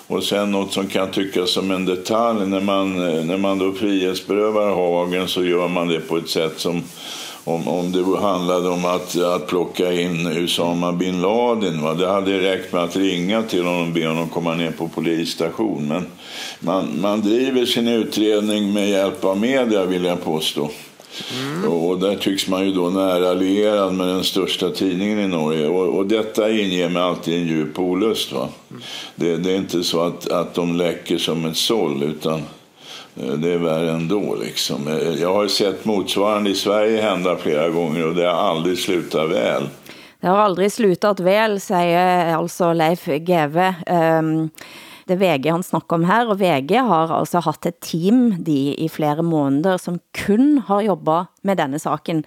Och sen något som kan tyckas som en detalj, när man, när man då frihetsberövar Hagen så gör man det på ett sätt som om, om det handlade om att, att plocka in Usama bin Laden. Va? Det hade räckt med att ringa till honom och be honom komma ner på polisstation. Man, man driver sin utredning med hjälp av media vill jag påstå. Mm. Och där tycks man ju då nära allierad med den största tidningen i Norge. Och, och detta inger mig alltid en djup olust. Va? Mm. Det, det, är inte så att, att de läcker som ett såll utan eh, det är värre ändå. Liksom. Eh, jag har sett motsvarande i Sverige hända flera gånger och det har aldrig slutat väl. Det har aldrig slutat väl, säger alltså Leif GV. Um det VG han snakker om her, og VG har altså haft et team de i flere måneder, som kun har jobbet med denne saken.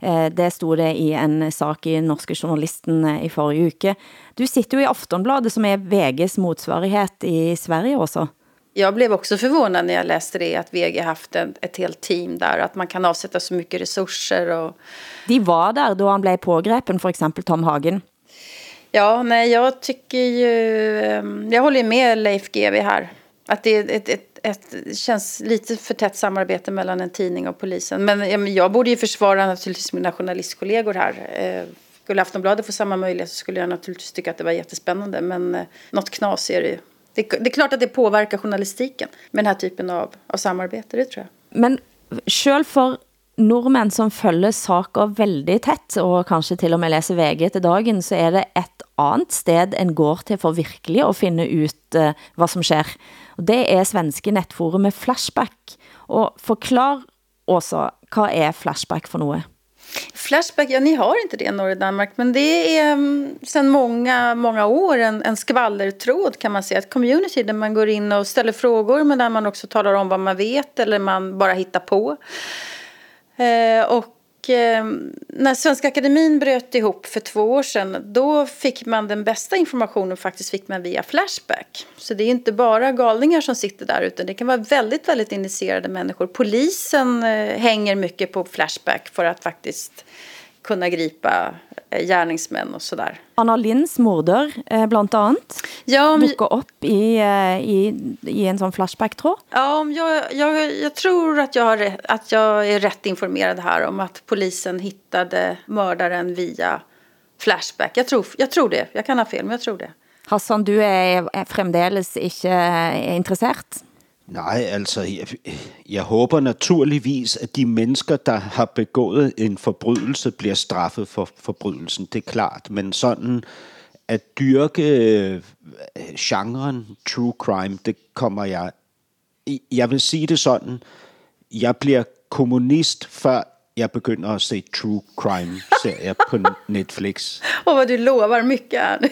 Eh, det stod det i en sak i Norske Journalisten eh, i forrige uke. Du sitter jo i Aftonbladet, som er VGs motsvarighet i Sverige også. Jag blev också förvånad när jag läste det att VG haft ett, ett helt team där, att man kan avsätta så mycket resurser. Och... De var där då han blev pågrepen, för exempel Tom Hagen. Ja, nej, jag tycker ju... Ehm, jag håller med Leif GW här. Att det är ett, ett, ett, känns lite för tätt samarbete mellan en tidning och polisen. Men jag borde ju försvara naturligtvis mina journalistkollegor här. Eh, skulle Aftonbladet få samma möjlighet så skulle jag naturligtvis tycka att det var jättespännande. Men eh, något knas är det ju. Det, det är klart att det påverkar journalistiken med den här typen av, av samarbete, det tror jag. Men själv för nordmænd, som følger saker veldig tæt, og kanskje til og med læser VG til dagen, så er det et andet sted, en går til for virkelig at finde ut eh, uh, hvad som sker. Og det er svenske netforumet Flashback. Og forklar også, hvad er Flashback for noget? Flashback, ja ni har inte det i Danmark men det mm, är um, sedan många, många år en, en skvallertråd kan man säga. Ett community där man går in och ställer frågor men där man också talar om vad man vet eller man bara hittar på. Eh, och eh, när Svenska Akademin bröt ihop för två år sedan då fick man den bästa informationen faktiskt fick man via Flashback. Så det är inte bara galningar som sitter där utan det kan vara väldigt, väldigt initierade människor. Polisen eh, hänger mycket på Flashback för att faktiskt kunna gripa eh, gärningsmän och sådär. Anna Linds morder eh, bland annat ja, men... dukker upp i, eh, i, i en sån flashback tror Ja, jag, jag, jag tror att jag, har att jag är rätt informerad här om att polisen hittade mördaren via flashback. Jag tror, jag tror det, jag kan ha fel men jag tror det. Hassan, du är, fremdeles ikke interesseret? Nej, altså, jeg, jeg håber naturligvis, at de mennesker, der har begået en forbrydelse, bliver straffet for forbrydelsen. Det er klart. Men sådan at dyrke øh, genren true crime, det kommer jeg... Jeg vil sige det sådan, jeg bliver kommunist, før jeg begynder at se true crime-serier på Netflix. Og hvad du lover mycket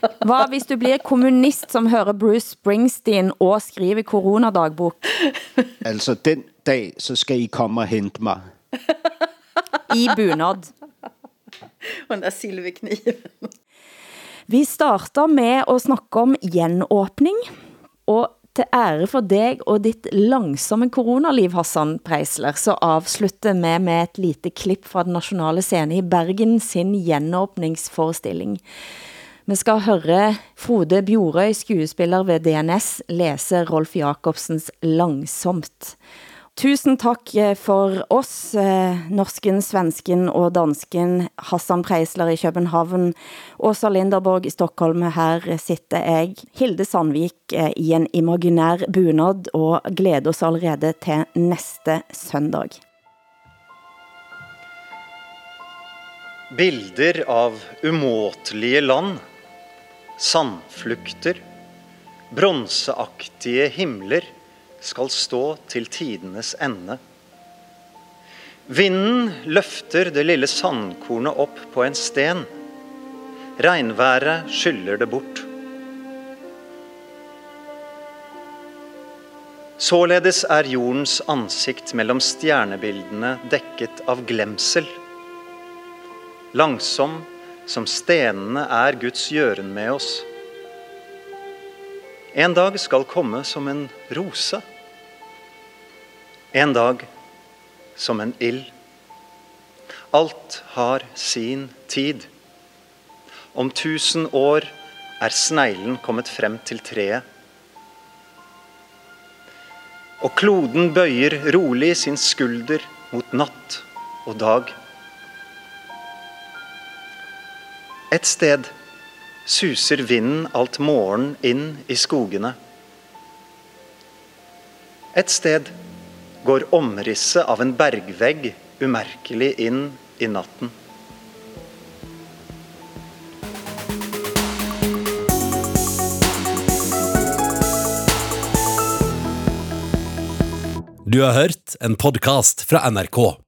hvad hvis du bliver kommunist, som hører Bruce Springsteen og skriver coronadagbok? Altså, den dag, så skal I komme og hente mig. I bunad. Og den der silverkniven. Vi starter med at snakke om genåbning, og til ære for dig og dit langsomme coronaliv, Hassan Preisler, så avslutter vi med et lite klip fra den nationale scene i Bergen sin genåbningsforestilling. Vi skal høre Frode Bjorøy, skuespiller ved DNS, læse Rolf Jacobsens Langsomt. Tusen tak eh, for oss, eh, norsken, svensken og dansken, Hassan Preisler i København, Åsa Linderborg i Stockholm, her sitter jeg, Hilde Sandvik eh, i en imaginær bunad og glæder oss allerede til næste søndag. Bilder av umåtelige land, sandflukter, bronseaktige himler skal stå til tidenes ende. Vinden løfter det lille sandkornet opp på en sten. Regnværet skyller det bort. Således er jordens ansikt mellom stjernebildene dekket av glemsel. Langsom som stenene er Guds gjøren med oss. En dag skal komme som en rose. En dag som en ild. Alt har sin tid. Om tusen år er sneglen kommet frem til treet. Og kloden bøyer rolig sin skulder mot natt og dag. Et sted suser vinden alt morgen inn i skogene. Et sted går omrisset av en bergvegg umerkelig inn i natten. Du har hørt en podcast fra NRK.